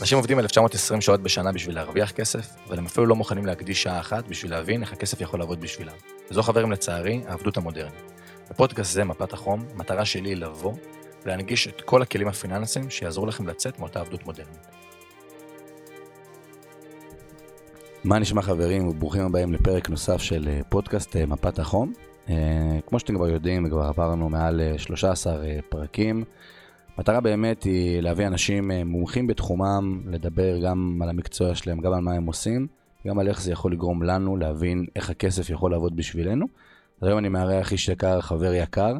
אנשים עובדים 1920 שעות בשנה בשביל להרוויח כסף, אבל הם אפילו לא מוכנים להקדיש שעה אחת בשביל להבין איך הכסף יכול לעבוד בשבילם. וזו חברים לצערי, העבדות המודרנית. בפודקאסט זה, מפת החום, המטרה שלי היא לבוא ולהנגיש את כל הכלים הפיננסיים שיעזרו לכם לצאת מאותה עבדות מודרנית. מה נשמע חברים וברוכים הבאים לפרק נוסף של אה, פודקאסט אה, מפת החום. אה, כמו שאתם כבר יודעים, כבר עברנו מעל 13 פרקים. המטרה באמת היא להביא אנשים מומחים בתחומם, לדבר גם על המקצוע שלהם, גם על מה הם עושים, גם על איך זה יכול לגרום לנו להבין איך הכסף יכול לעבוד בשבילנו. אז היום אני מארח איש יקר, חבר יקר,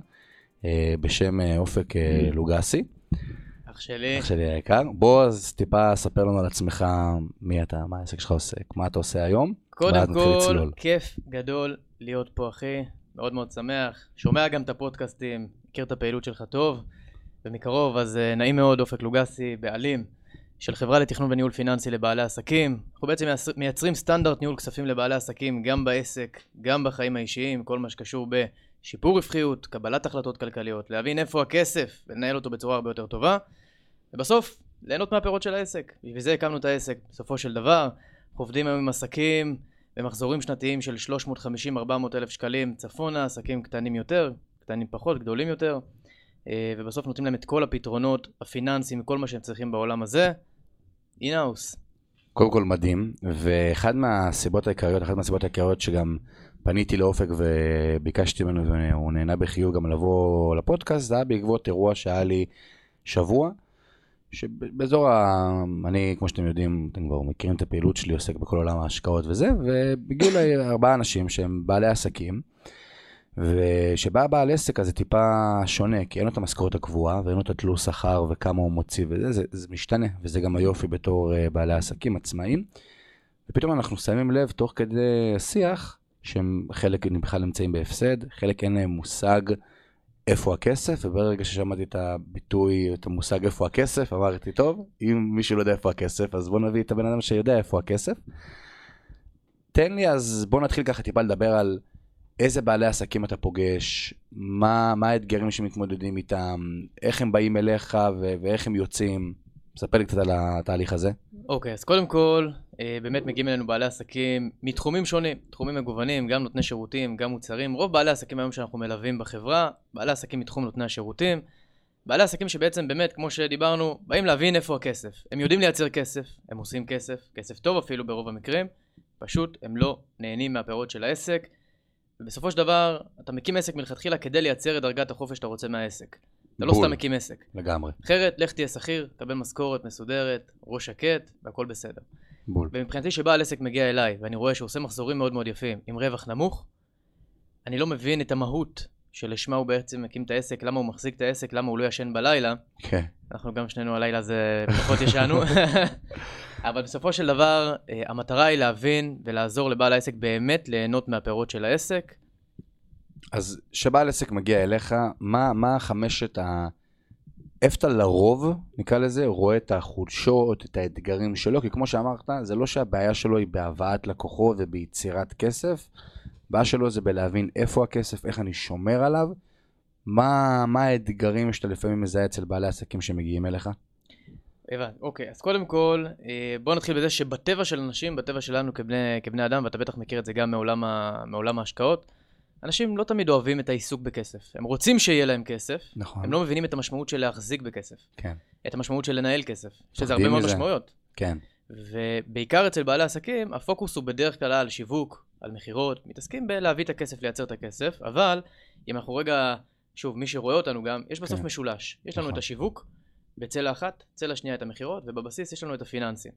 בשם אופק לוגסי. אח שלי. אח שלי היקר. בוא אז טיפה ספר לנו על עצמך מי אתה, מה העסק שלך עושה, מה אתה עושה היום. קודם כל, כיף גדול להיות פה אחי, מאוד מאוד שמח. שומע גם את הפודקאסטים, מכיר את הפעילות שלך טוב, ומקרוב, אז uh, נעים מאוד, אופק לוגסי, בעלים של חברה לתכנון וניהול פיננסי לבעלי עסקים. אנחנו בעצם מייצרים סטנדרט ניהול כספים לבעלי עסקים, גם בעסק, גם בחיים האישיים, כל מה שקשור בשיפור רווחיות, קבלת החלטות כלכליות, להבין איפה הכסף ולנהל אותו בצורה הרבה יותר טובה. ובסוף, ליהנות מהפירות של העסק. בשביל זה הקמנו את העסק. בסופו של דבר, אנחנו עובדים היום עם עסקים במחזורים שנתיים של 350-400 אלף שקלים צפונה, עסקים קטנים יותר, קטנים פחות, גדולים יותר, אה, ובסוף נותנים להם את כל הפתרונות הפיננסיים, כל מה שהם צריכים בעולם הזה. אינהאוס. קודם כל מדהים, ואחד מהסיבות העיקריות, אחת מהסיבות העיקריות שגם פניתי לאופק וביקשתי ממנו, והוא נהנה בחיוב גם לבוא לפודקאסט, זה היה בעקבות אירוע שהיה לי שבוע. שבאזור ה... אני, כמו שאתם יודעים, אתם כבר מכירים את הפעילות שלי, עוסק בכל עולם ההשקעות וזה, והגיעו לי ארבעה אנשים שהם בעלי עסקים, וכשבא בעל עסק אז זה טיפה שונה, כי אין לו את המשכורת הקבועה, ואין לו את התלוש שכר וכמה הוא מוציא וזה, זה, זה משתנה, וזה גם היופי בתור uh, בעלי עסקים עצמאיים. ופתאום אנחנו שמים לב, תוך כדי השיח, שהם חלק בכלל נמצאים בהפסד, חלק אין להם מושג איפה הכסף, וברגע ששמעתי את הביטוי, את המושג איפה הכסף, אמרתי, טוב, אם מישהו לא יודע איפה הכסף, אז בוא נביא את הבן אדם שיודע איפה הכסף. תן לי, אז בוא נתחיל ככה טיפה לדבר על איזה בעלי עסקים אתה פוגש, מה, מה האתגרים שמתמודדים איתם, איך הם באים אליך ו- ואיך הם יוצאים. ספר לי קצת על התהליך הזה. אוקיי, okay, אז קודם כל, אה, באמת מגיעים אלינו בעלי עסקים מתחומים שונים, תחומים מגוונים, גם נותני שירותים, גם מוצרים. רוב בעלי עסקים היום שאנחנו מלווים בחברה, בעלי עסקים מתחום נותני השירותים. בעלי עסקים שבעצם באמת, כמו שדיברנו, באים להבין איפה הכסף. הם יודעים לייצר כסף, הם עושים כסף, כסף טוב אפילו ברוב המקרים, פשוט הם לא נהנים מהפירות של העסק. ובסופו של דבר, אתה מקים עסק מלכתחילה כדי לייצר את דרגת החופש שאתה רוצה מהעסק. אתה לא סתם מקים עסק. לגמרי. אחרת, לך תהיה שכיר, תקבל משכורת מסודרת, ראש שקט, והכל בסדר. בול. ומבחינתי שבעל עסק מגיע אליי, ואני רואה שהוא עושה מחזורים מאוד מאוד יפים, עם רווח נמוך, אני לא מבין את המהות שלשמה הוא בעצם מקים את העסק, למה הוא מחזיק את העסק, למה הוא לא ישן בלילה. כן. אנחנו גם שנינו הלילה זה פחות ישנו. אבל בסופו של דבר, אה, המטרה היא להבין ולעזור לבעל העסק באמת ליהנות מהפירות של העסק, אז כשבעל עסק מגיע אליך, מה, מה חמשת ה... איפה אתה לרוב, נקרא לזה, רואה את החולשות, את האתגרים שלו? כי כמו שאמרת, זה לא שהבעיה שלו היא בהבאת לקוחות וביצירת כסף, הבעיה שלו זה בלהבין איפה הכסף, איך אני שומר עליו, מה, מה האתגרים שאתה לפעמים מזהה אצל בעלי עסקים שמגיעים אליך? הבנתי, אוקיי, אז קודם כל, אה, בוא נתחיל בזה שבטבע של אנשים, בטבע שלנו כבני, כבני אדם, ואתה בטח מכיר את זה גם מעולם, ה, מעולם ההשקעות, אנשים לא תמיד אוהבים את העיסוק בכסף. הם רוצים שיהיה להם כסף, נכון. הם לא מבינים את המשמעות של להחזיק בכסף. כן. את המשמעות של לנהל כסף. יש לזה הרבה מאוד משמעויות. כן. ובעיקר אצל בעלי עסקים, הפוקוס הוא בדרך כלל על שיווק, על מכירות, מתעסקים בלהביא את הכסף, לייצר את הכסף, אבל אם אנחנו רגע, שוב, מי שרואה אותנו גם, יש בסוף כן. משולש. יש לנו נכון. את השיווק, בצלע אחת, צלע שנייה את המכירות, ובבסיס יש לנו את הפיננסים.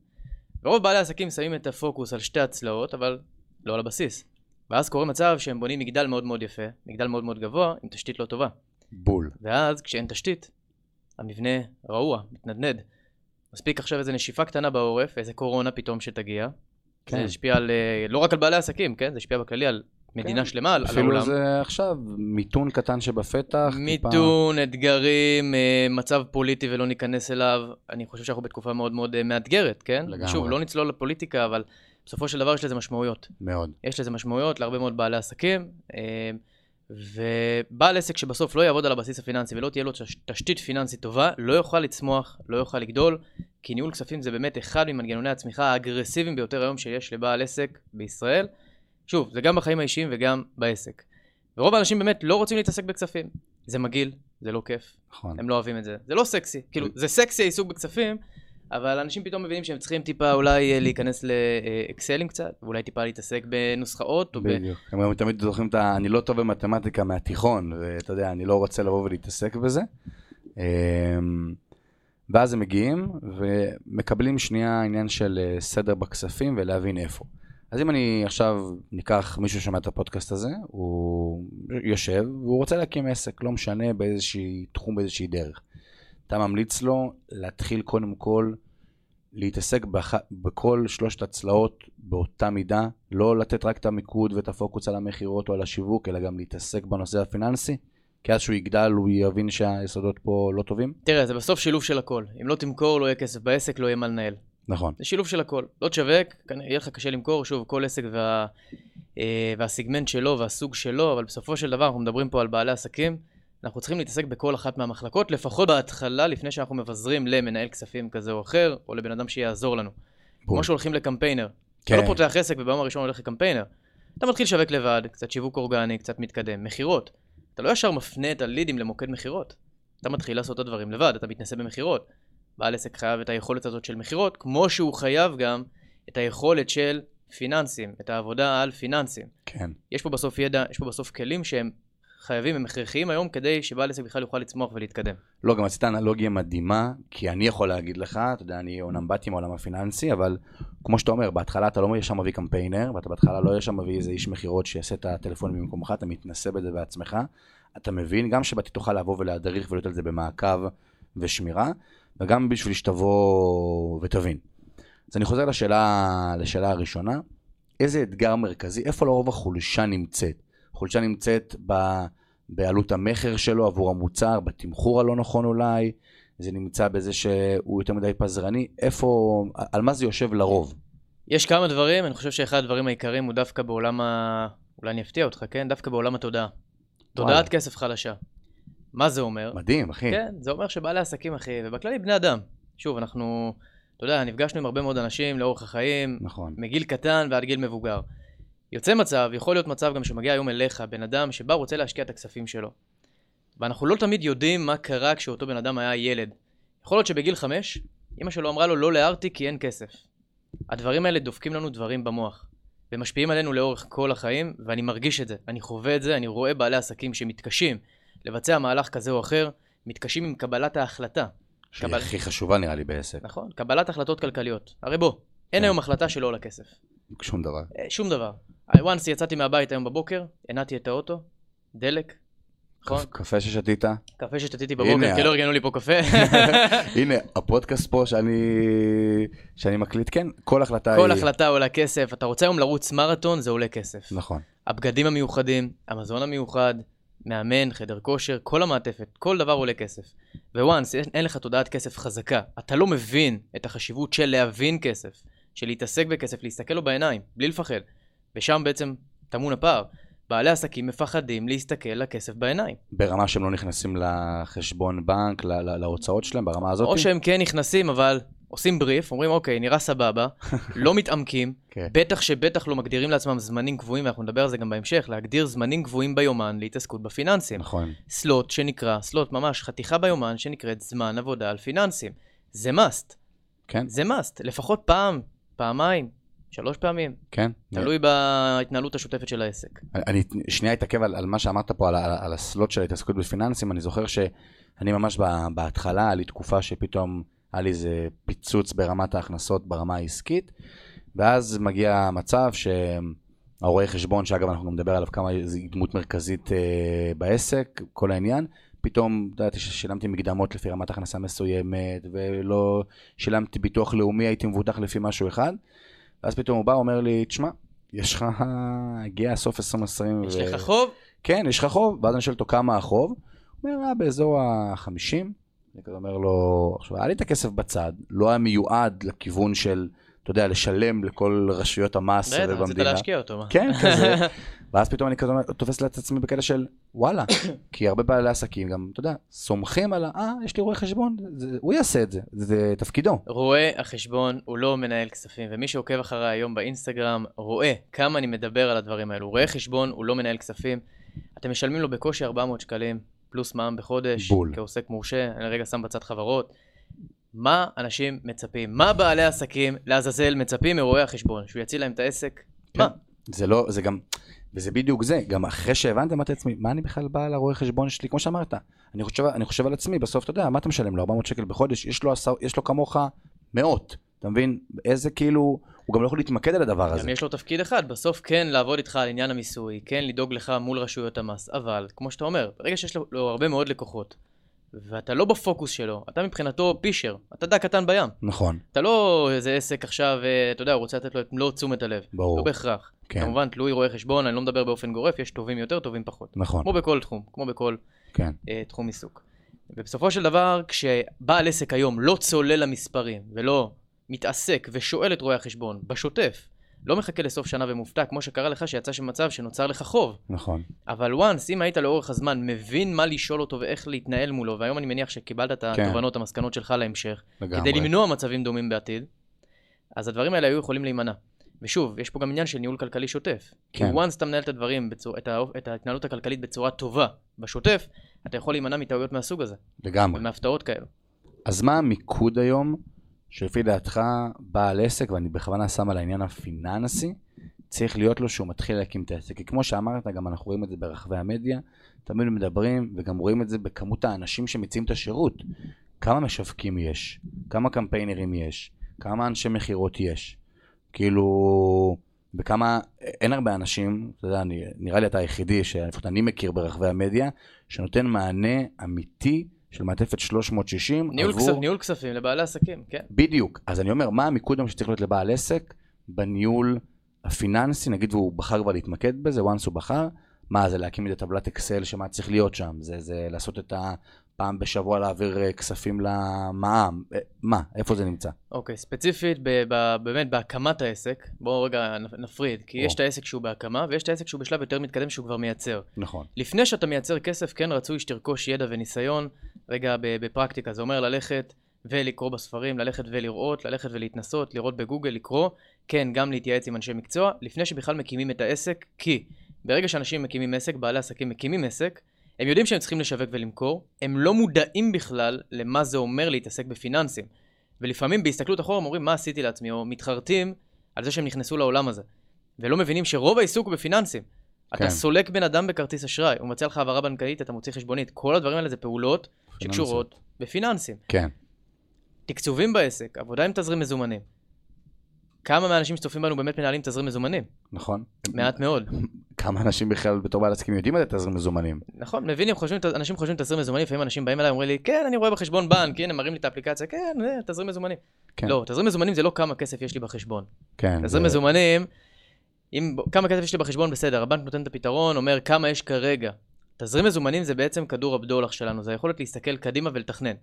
ורוב בעלי העסקים שמים את הפוקוס על שתי הצלעות, אבל לא על הבסיס. ואז קורה מצב שהם בונים מגדל מאוד מאוד יפה, מגדל מאוד מאוד גבוה, עם תשתית לא טובה. בול. ואז כשאין תשתית, המבנה רעוע, מתנדנד. מספיק עכשיו איזה נשיפה קטנה בעורף, איזה קורונה פתאום שתגיע. כן. זה השפיע על, אה, לא רק על בעלי עסקים, כן? זה השפיע בכללי על מדינה כן. שלמה, על העולם. אפילו זה עכשיו, מיתון קטן שבפתח. מיתון, טיפה... אתגרים, אה, מצב פוליטי ולא ניכנס אליו. אני חושב שאנחנו בתקופה מאוד מאוד אה, מאתגרת, כן? לגמרי. שוב, לא נצלול לפוליטיקה, אבל בסופו של דבר יש לזה משמעויות. מאוד. יש לזה משמעויות להרבה מאוד בעלי עסקים, אה, ובעל עסק שבסוף לא יעבוד על הבסיס הפיננסי ולא תהיה לו תשתית פיננסית טובה, לא יוכל לצמוח, לא יוכל לגדול, כי ניהול כספים זה באמת אחד ממנגנוני הצמיחה האגרסיביים ביותר היום שיש לבעל עסק בישראל. שוב, זה גם בחיים האישיים וגם בעסק. ורוב האנשים באמת לא רוצים להתעסק בכספים. זה מגעיל, זה לא כיף. נכון. הם לא אוהבים את זה. זה לא סקסי. כאילו, זה סקסי העיסוק בכספים, אבל אנשים פתאום מבינים שהם צריכים טיפה אולי אה, להיכנס לאקסלים קצת, ואולי טיפה להתעסק בנוסחאות. בדיוק. ב... הם גם תמיד זוכרים את ה... אני לא טוב במתמטיקה מהתיכון, ואתה יודע, אני לא רוצה לבוא ולהתעסק בזה. אמ, ואז הם מגיעים ומקבלים שנייה עניין של אה, סדר בכספים ולהבין איפה. אז אם אני עכשיו ניקח מישהו ששומע את הפודקאסט הזה, הוא יושב והוא רוצה להקים עסק, לא משנה באיזשהי תחום, באיזושהי דרך. אתה ממליץ לו להתחיל קודם כל להתעסק בח... בכל שלושת הצלעות באותה מידה, לא לתת רק את המיקוד ואת הפוקוס על המכירות או על השיווק, אלא גם להתעסק בנושא הפיננסי? כי אז שהוא יגדל הוא יבין שהיסודות פה לא טובים? תראה, זה בסוף שילוב של הכל. אם לא תמכור, לא יהיה כסף בעסק, לא יהיה מה לנהל. נכון. זה שילוב של הכל. לא תשווק, יהיה לך קשה למכור, שוב, כל עסק וה, אה, והסיגמנט שלו והסוג שלו, אבל בסופו של דבר אנחנו מדברים פה על בעלי עסקים. אנחנו צריכים להתעסק בכל אחת מהמחלקות, לפחות בהתחלה, לפני שאנחנו מבזרים למנהל כספים כזה או אחר, או לבן אדם שיעזור לנו. בול. כמו שהולכים לקמפיינר. כן. אתה לא פותח עסק וביום הראשון הולך לקמפיינר. אתה מתחיל לשווק לבד, קצת שיווק אורגני, קצת מתקדם. מכירות. אתה לא ישר מפנה את הלידים למוקד מכירות. אתה מתחיל לעשות את הדברים לבד, אתה מתנסה במכירות. בעל עסק חייב את היכולת הזאת של מכירות, כמו שהוא חייב גם את היכולת של פיננסים, את העבודה על פיננסים. כן. יש פה בסוף ידע, יש פה בסוף כלים שהם חייבים, הם הכרחיים היום כדי שבעל עסק בכלל יוכל לצמוח ולהתקדם. לא, גם עשית אנלוגיה מדהימה, כי אני יכול להגיד לך, אתה יודע, אני אומנם באתי מעולם הפיננסי, אבל כמו שאתה אומר, בהתחלה אתה לא ישר מביא קמפיינר, ואתה בהתחלה לא ישר מביא איזה איש מכירות שיעשה את הטלפון במקומך, אתה מתנסה בזה בעצמך, אתה מבין, גם שבאתי תוכל לבוא ולהדריך ולהיות על זה במעקב ושמירה, וגם בשביל שתבוא ותבין. אז אני חוזר לשאלה, לשאלה הראשונה, איזה אתגר מרכזי, איפה לרוב החולשה נמצאת? חולשה נמצאת ב, בעלות המכר שלו עבור המוצר, בתמחור הלא נכון אולי, זה נמצא בזה שהוא יותר מדי פזרני, איפה, על מה זה יושב לרוב? יש כמה דברים, אני חושב שאחד הדברים העיקריים הוא דווקא בעולם ה... אולי אני אפתיע אותך, כן? דווקא בעולם התודעה. תודעת כסף חלשה. מה זה אומר? מדהים, אחי. כן, זה אומר שבעלי עסקים, אחי, ובכללי בני אדם. שוב, אנחנו, אתה יודע, נפגשנו עם הרבה מאוד אנשים לאורך החיים. נכון. מגיל קטן ועד גיל מבוגר. יוצא מצב, יכול להיות מצב גם שמגיע היום אליך, בן אדם שבא רוצה להשקיע את הכספים שלו. ואנחנו לא תמיד יודעים מה קרה כשאותו בן אדם היה ילד. יכול להיות שבגיל חמש, אמא שלו אמרה לו לא להרתי כי אין כסף. הדברים האלה דופקים לנו דברים במוח. ומשפיעים עלינו לאורך כל החיים, ואני מרגיש את זה, אני חווה את זה, אני רואה בעלי עסקים שמתקשים לבצע מהלך כזה או אחר, מתקשים עם קבלת ההחלטה. שהיא קבל... הכי חשובה נראה לי בעסק. נכון, קבלת החלטות כלכליות. הרי בוא, אין כן. היום החלטה שלא עולה כסף. שום דבר. אה, שום דבר. once יצאתי מהבית היום בבוקר, הנעתי את האוטו, דלק, נכון? קפה ששתית? קפה ששתיתי בבוקר, כי לא ארגנו לי פה קפה. הנה, הפודקאסט פה שאני, שאני מקליט, כן, כל החלטה כל היא... החלטה עולה כסף. אתה רוצה היום לרוץ מרתון, זה עולה כסף. נכון. הבגדים המיוחדים, המזון המיוחד, מאמן, חדר כושר, כל המעטפת, כל דבר עולה כסף. וואנס, אין לך תודעת כסף חזקה. אתה לא מבין את החשיבות של להבין כסף, של להתעסק בכסף, להסתכל לו בעיניים, בלי לפחד. ושם בעצם טמון הפער. בעלי עסקים מפחדים להסתכל לכסף בעיניים. ברמה שהם לא נכנסים לחשבון בנק, להוצאות שלהם, ברמה הזאת? או שהם כן נכנסים, אבל עושים בריף, אומרים, אוקיי, נראה סבבה, לא מתעמקים, okay. כן. בטח שבטח לא מגדירים לעצמם זמנים קבועים, ואנחנו נדבר על זה גם בהמשך, להגדיר זמנים קבועים ביומן להתעסקות בפיננסים. נכון. סלוט שנקרא, סלוט ממש, חתיכה ביומן שנקראת זמן עבודה על פיננסים. זה must. כן. זה must. לפחות פעם, פעמיים, שלוש פעמים. כן. תלוי בהתנהלות השוטפת של העסק. אני שנייה אתעכב על, על מה שאמרת פה, על, על הסלוט של ההתעסקות בפיננסים. אני זוכר שאני ממש בהתחלה, היה לי תקופה שפתאום היה לי איזה פיצוץ ברמת ההכנסות ברמה העסקית, ואז מגיע מצב שהרואה חשבון, שאגב אנחנו גם נדבר עליו כמה זו דמות מרכזית אה, בעסק, כל העניין, פתאום, אתה יודע, שילמתי מקדמות לפי רמת הכנסה מסוימת, ולא שילמתי ביטוח לאומי, הייתי מבוטח לפי משהו אחד. ואז פתאום הוא בא, אומר לי, תשמע, יש לך, הגיע סוף 2020. יש ו... לך חוב? כן, יש לך חוב, ואז אני שואל אותו כמה החוב. הוא אומר, אה, באזור ה-50. אני כזה אומר לו, עכשיו, היה לי את הכסף בצד, לא היה מיועד לכיוון של, אתה יודע, לשלם לכל רשויות המס במדינה. רצית להשקיע אותו? כן, כזה. ואז פתאום אני כזה תופס לעצמי עצמי בקטע של וואלה, כי הרבה בעלי עסקים גם, אתה יודע, סומכים על ה... אה, יש לי רואה חשבון, זה, הוא יעשה את זה, זה, זה תפקידו. רואה החשבון הוא לא מנהל כספים, ומי שעוקב אחריי היום באינסטגרם רואה כמה אני מדבר על הדברים האלו. רואה חשבון הוא לא מנהל כספים, אתם משלמים לו בקושי 400 שקלים, פלוס מע"מ בחודש, בול. כעוסק מורשה, אני רגע שם בצד חברות. מה אנשים מצפים? מה בעלי עסקים, לעזאזל, מצפים מרואה החשבון? שהוא יציל להם את העסק? מה? זה לא, זה גם, וזה בדיוק זה, גם אחרי שהבנתי, אמרתי לעצמי, מה אני בכלל בא לרואה חשבון שלי, כמו שאמרת, אני חושב, אני חושב על עצמי, בסוף אתה יודע, מה אתה משלם לו, 400 שקל בחודש, יש לו, יש לו כמוך מאות, אתה מבין? איזה כאילו, הוא גם לא יכול להתמקד על הדבר הזה. גם יש לו תפקיד אחד, בסוף כן לעבוד איתך על עניין המיסוי, כן לדאוג לך מול רשויות המס, אבל, כמו שאתה אומר, ברגע שיש לו, לו הרבה מאוד לקוחות, ואתה לא בפוקוס שלו, אתה מבחינתו פישר, אתה דג קטן בים. נכון, אתה לא איזה עסק עכשיו, אה, אתה יודע, הוא רוצה לתת לו את מלוא תשומת הלב. ברור. לא בהכרח. כן, כמובן, תלוי רואה חשבון, אני לא מדבר באופן גורף, יש טובים יותר, טובים פחות. נכון, כמו בכל תחום, כמו בכל כן, אה, תחום עיסוק. ובסופו של דבר, כשבעל עסק היום לא צולל למספרים, ולא מתעסק ושואל את רואי החשבון בשוטף, לא מחכה לסוף שנה ומופתע, כמו שקרה לך שיצא שם מצב שנוצר לך חוב. נכון, אבל once, אם היית לאורך הזמן מבין מה לשאול אותו ואיך להתנהל מולו, והיום אני מניח שקיבלת את כן. התובנות, המסקנות שלך להמשך, לגמרי. כדי למנוע מצבים דומים בעתיד, אז הדברים האלה היו יכולים להימנע. ושוב, יש פה גם עניין של ניהול כלכלי שוטף. כן. כי once אתה מנהל את הדברים, בצור, את, האופ- את ההתנהלות הכלכלית בצורה טובה, בשוטף, אתה יכול להימנע מטעויות מהסוג הזה, לגמרי. ומהפתעות כאלו. אז מה המיקוד היום, שלפי דעתך בעל עסק, ואני בכוונה שם על העניין הפיננסי, צריך להיות לו שהוא מתחיל להקים את העסק. כי כמו שאמרת, גם אנחנו רואים את זה ברחבי המדיה, תמיד מדברים, וגם רואים את זה בכמות האנשים שמציעים את השירות. כמה משווקים יש? כמה קמפיינרים יש? כמה אנשי מכירות יש? כאילו, וכמה, אין הרבה אנשים, אתה יודע, אני, נראה לי אתה היחידי, שלפחות אני מכיר ברחבי המדיה, שנותן מענה אמיתי של מעטפת 360 ניהול, עבור... כסף, ניהול כספים לבעלי עסקים, כן. בדיוק. אז אני אומר, מה המיקוד היום שצריך להיות לבעל עסק בניהול הפיננסי, נגיד והוא בחר כבר להתמקד בזה, once הוא בחר, מה זה להקים את טבלת אקסל, שמה צריך להיות שם, זה, זה לעשות את הפעם בשבוע להעביר אה, כספים למע"מ, אה, מה, איפה זה נמצא? אוקיי, ספציפית, ב- ב- באמת בהקמת העסק, בואו רגע נפ- נפריד, כי או. יש את העסק שהוא בהקמה, ויש את העסק שהוא בשלב יותר מתקדם שהוא כבר מייצר. נכון. לפני שאתה מייצר כסף, כן רצוי שתרכוש ידע וניסיון, רגע בפרקטיקה, זה אומר ללכת ולקרוא בספרים, ללכת ולראות, ללכת ולהתנסות, לראות בגוגל, לקרוא, כן, גם להתייעץ עם אנשי מקצוע, לפני שבכלל מקימים את העסק, כי ברגע שאנשים מקימים עסק, בעלי עסקים מקימים עסק, הם יודעים שהם צריכים לשווק ולמכור, הם לא מודעים בכלל למה זה אומר להתעסק בפיננסים. ולפעמים בהסתכלות אחורה הם אומרים, מה עשיתי לעצמי, או מתחרטים על זה שהם נכנסו לעולם הזה. ולא מבינים שרוב העיסוק הוא בפיננסים. כן. אתה סולק בן אדם בכרטיס אשראי, הוא מציע לך העברה בנקאית, אתה מוציא חשבונית. כל הדברים האלה זה פעולות שקשורות בפיננסים. כן, תקצובים בעסק, עבודה עם תזרים מזומנים. כמה מהאנשים שצופים בנו באמת מנהלים תזרים מזומנים? נכון. מעט מאוד. כמה אנשים בכלל בתור בעל עסקים יודעים את תזרים מזומנים? נכון, מבינים, חושבים, אנשים חושבים תזרים מזומנים, לפעמים אנשים באים אליי ואומרים לי, כן, אני רואה בחשבון בנק, הנה, מראים לי את האפליקציה, כן, אה, תזרים מזומנים. כן. לא, תזרים מזומנים זה לא כמה כסף יש לי בחשבון. כן. תזרים זה- מזומנים, אם כמה כסף יש לי בחשבון, בסדר, הבנק נותן את הפתרון, אומר כמה יש כרגע. תזרים מזומנים זה בעצם כדור הבדולח שלנו, זה היכולת להסתכל קדימה ולתכנן.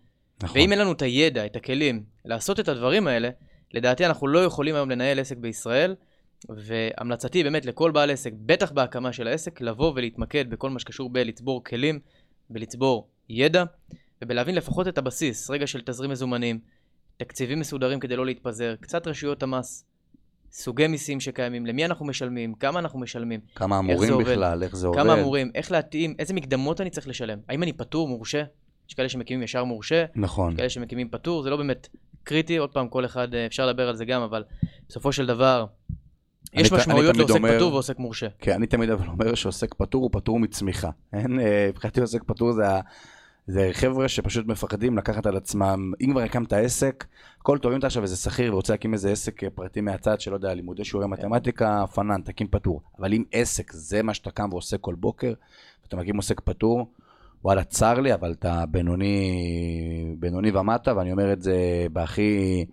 נכון. ואם אין לנו את הידע, את הכלים, לעשות את הדברים האלה, לדעתי אנחנו לא יכולים היום לנהל עסק בישראל, והמלצתי באמת לכל בעל עסק, בטח בהקמה של העסק, לבוא ולהתמקד בכל מה שקשור בלצבור כלים, בלצבור ידע, ובלהבין לפחות את הבסיס, רגע של תזרים מזומנים, תקציבים מסודרים כדי לא להתפזר, קצת רשויות המס, סוגי מיסים שקיימים, למי אנחנו משלמים, כמה אנחנו משלמים, כמה אמורים עובד? בכלל, איך זה עובד? כמה אמורים, איך להתאים, איזה מקדמות אני צריך לשלם, האם אני פטור, מורשה? יש כאלה שמקימים ישר מורשה, נכון. כאלה שמקימים פטור, זה לא באמת קריטי, עוד פעם, כל אחד, אה, אפשר לדבר על זה גם, אבל בסופו של דבר, יש משמעויות לעוסק אומר- פטור ועוסק מורשה. כן, אני תמיד אבל אומר שעוסק פטור הוא פטור מצמיחה. אה, מבחינתי עוסק פטור זה, ה- זה חבר'ה שפשוט מפחדים לקחת על עצמם, אם כבר הקמת עסק, הכל טוב, אם אתה עכשיו איזה שכיר ורוצה להקים איזה עסק אה, פרטי מהצד, שלא יודע, לימודי שיעורי כן. מתמטיקה, פנן, תקים פטור. אבל אם עסק זה מה שאתה קם ועושה כל בוקר, ואתה מקים עוסק פטור, וואלה, צר לי, אבל אתה בינוני, בינוני ומטה, ואני אומר את זה בהכי,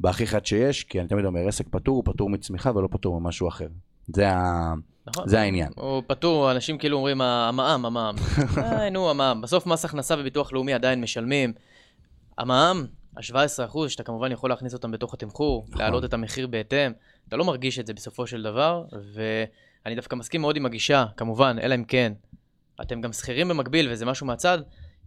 בהכי חד שיש, כי אני תמיד אומר, עסק פטור הוא פטור מצמיחה ולא פטור ממשהו אחר. זה, ה... נכון? זה העניין. או פטור, אנשים כאילו אומרים, המע"מ, המע"מ. אה, נו, המע"מ. בסוף מס הכנסה וביטוח לאומי עדיין משלמים. המע"מ, ה-17% שאתה כמובן יכול להכניס אותם בתוך התמחור, נכון. להעלות את המחיר בהתאם, אתה לא מרגיש את זה בסופו של דבר, אני דווקא מסכים מאוד עם הגישה, כמובן, אלא אם כן, אתם גם שכירים במקביל וזה משהו מהצד,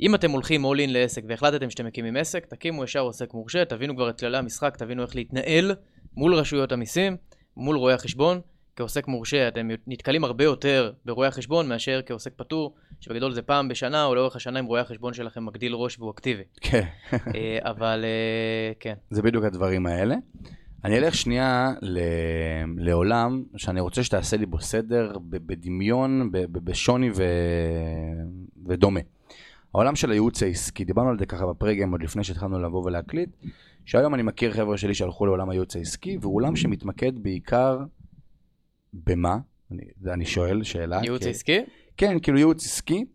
אם אתם הולכים all in לעסק והחלטתם שאתם מקימים עסק, תקימו ישר עוסק מורשה, תבינו כבר את כללי המשחק, תבינו איך להתנהל מול רשויות המיסים, מול רואי החשבון. כעוסק מורשה אתם נתקלים הרבה יותר ברואי החשבון מאשר כעוסק פטור, שבגדול זה פעם בשנה או לאורך השנה אם רואי החשבון שלכם מגדיל ראש והוא אקטיבי. כן. אה, אבל אה, כן. זה בדיוק הדברים האלה. אני אלך שנייה ל... לעולם שאני רוצה שתעשה לי בו סדר בדמיון, בשוני ו... ודומה. העולם של הייעוץ העסקי, דיברנו על זה ככה בפרגיים עוד לפני שהתחלנו לבוא ולהקליט, שהיום אני מכיר חבר'ה שלי שהלכו לעולם הייעוץ העסקי, והוא עולם שמתמקד בעיקר במה? אני, אני שואל שאלה. ייעוץ כי... עסקי? כן, כאילו ייעוץ עסקי,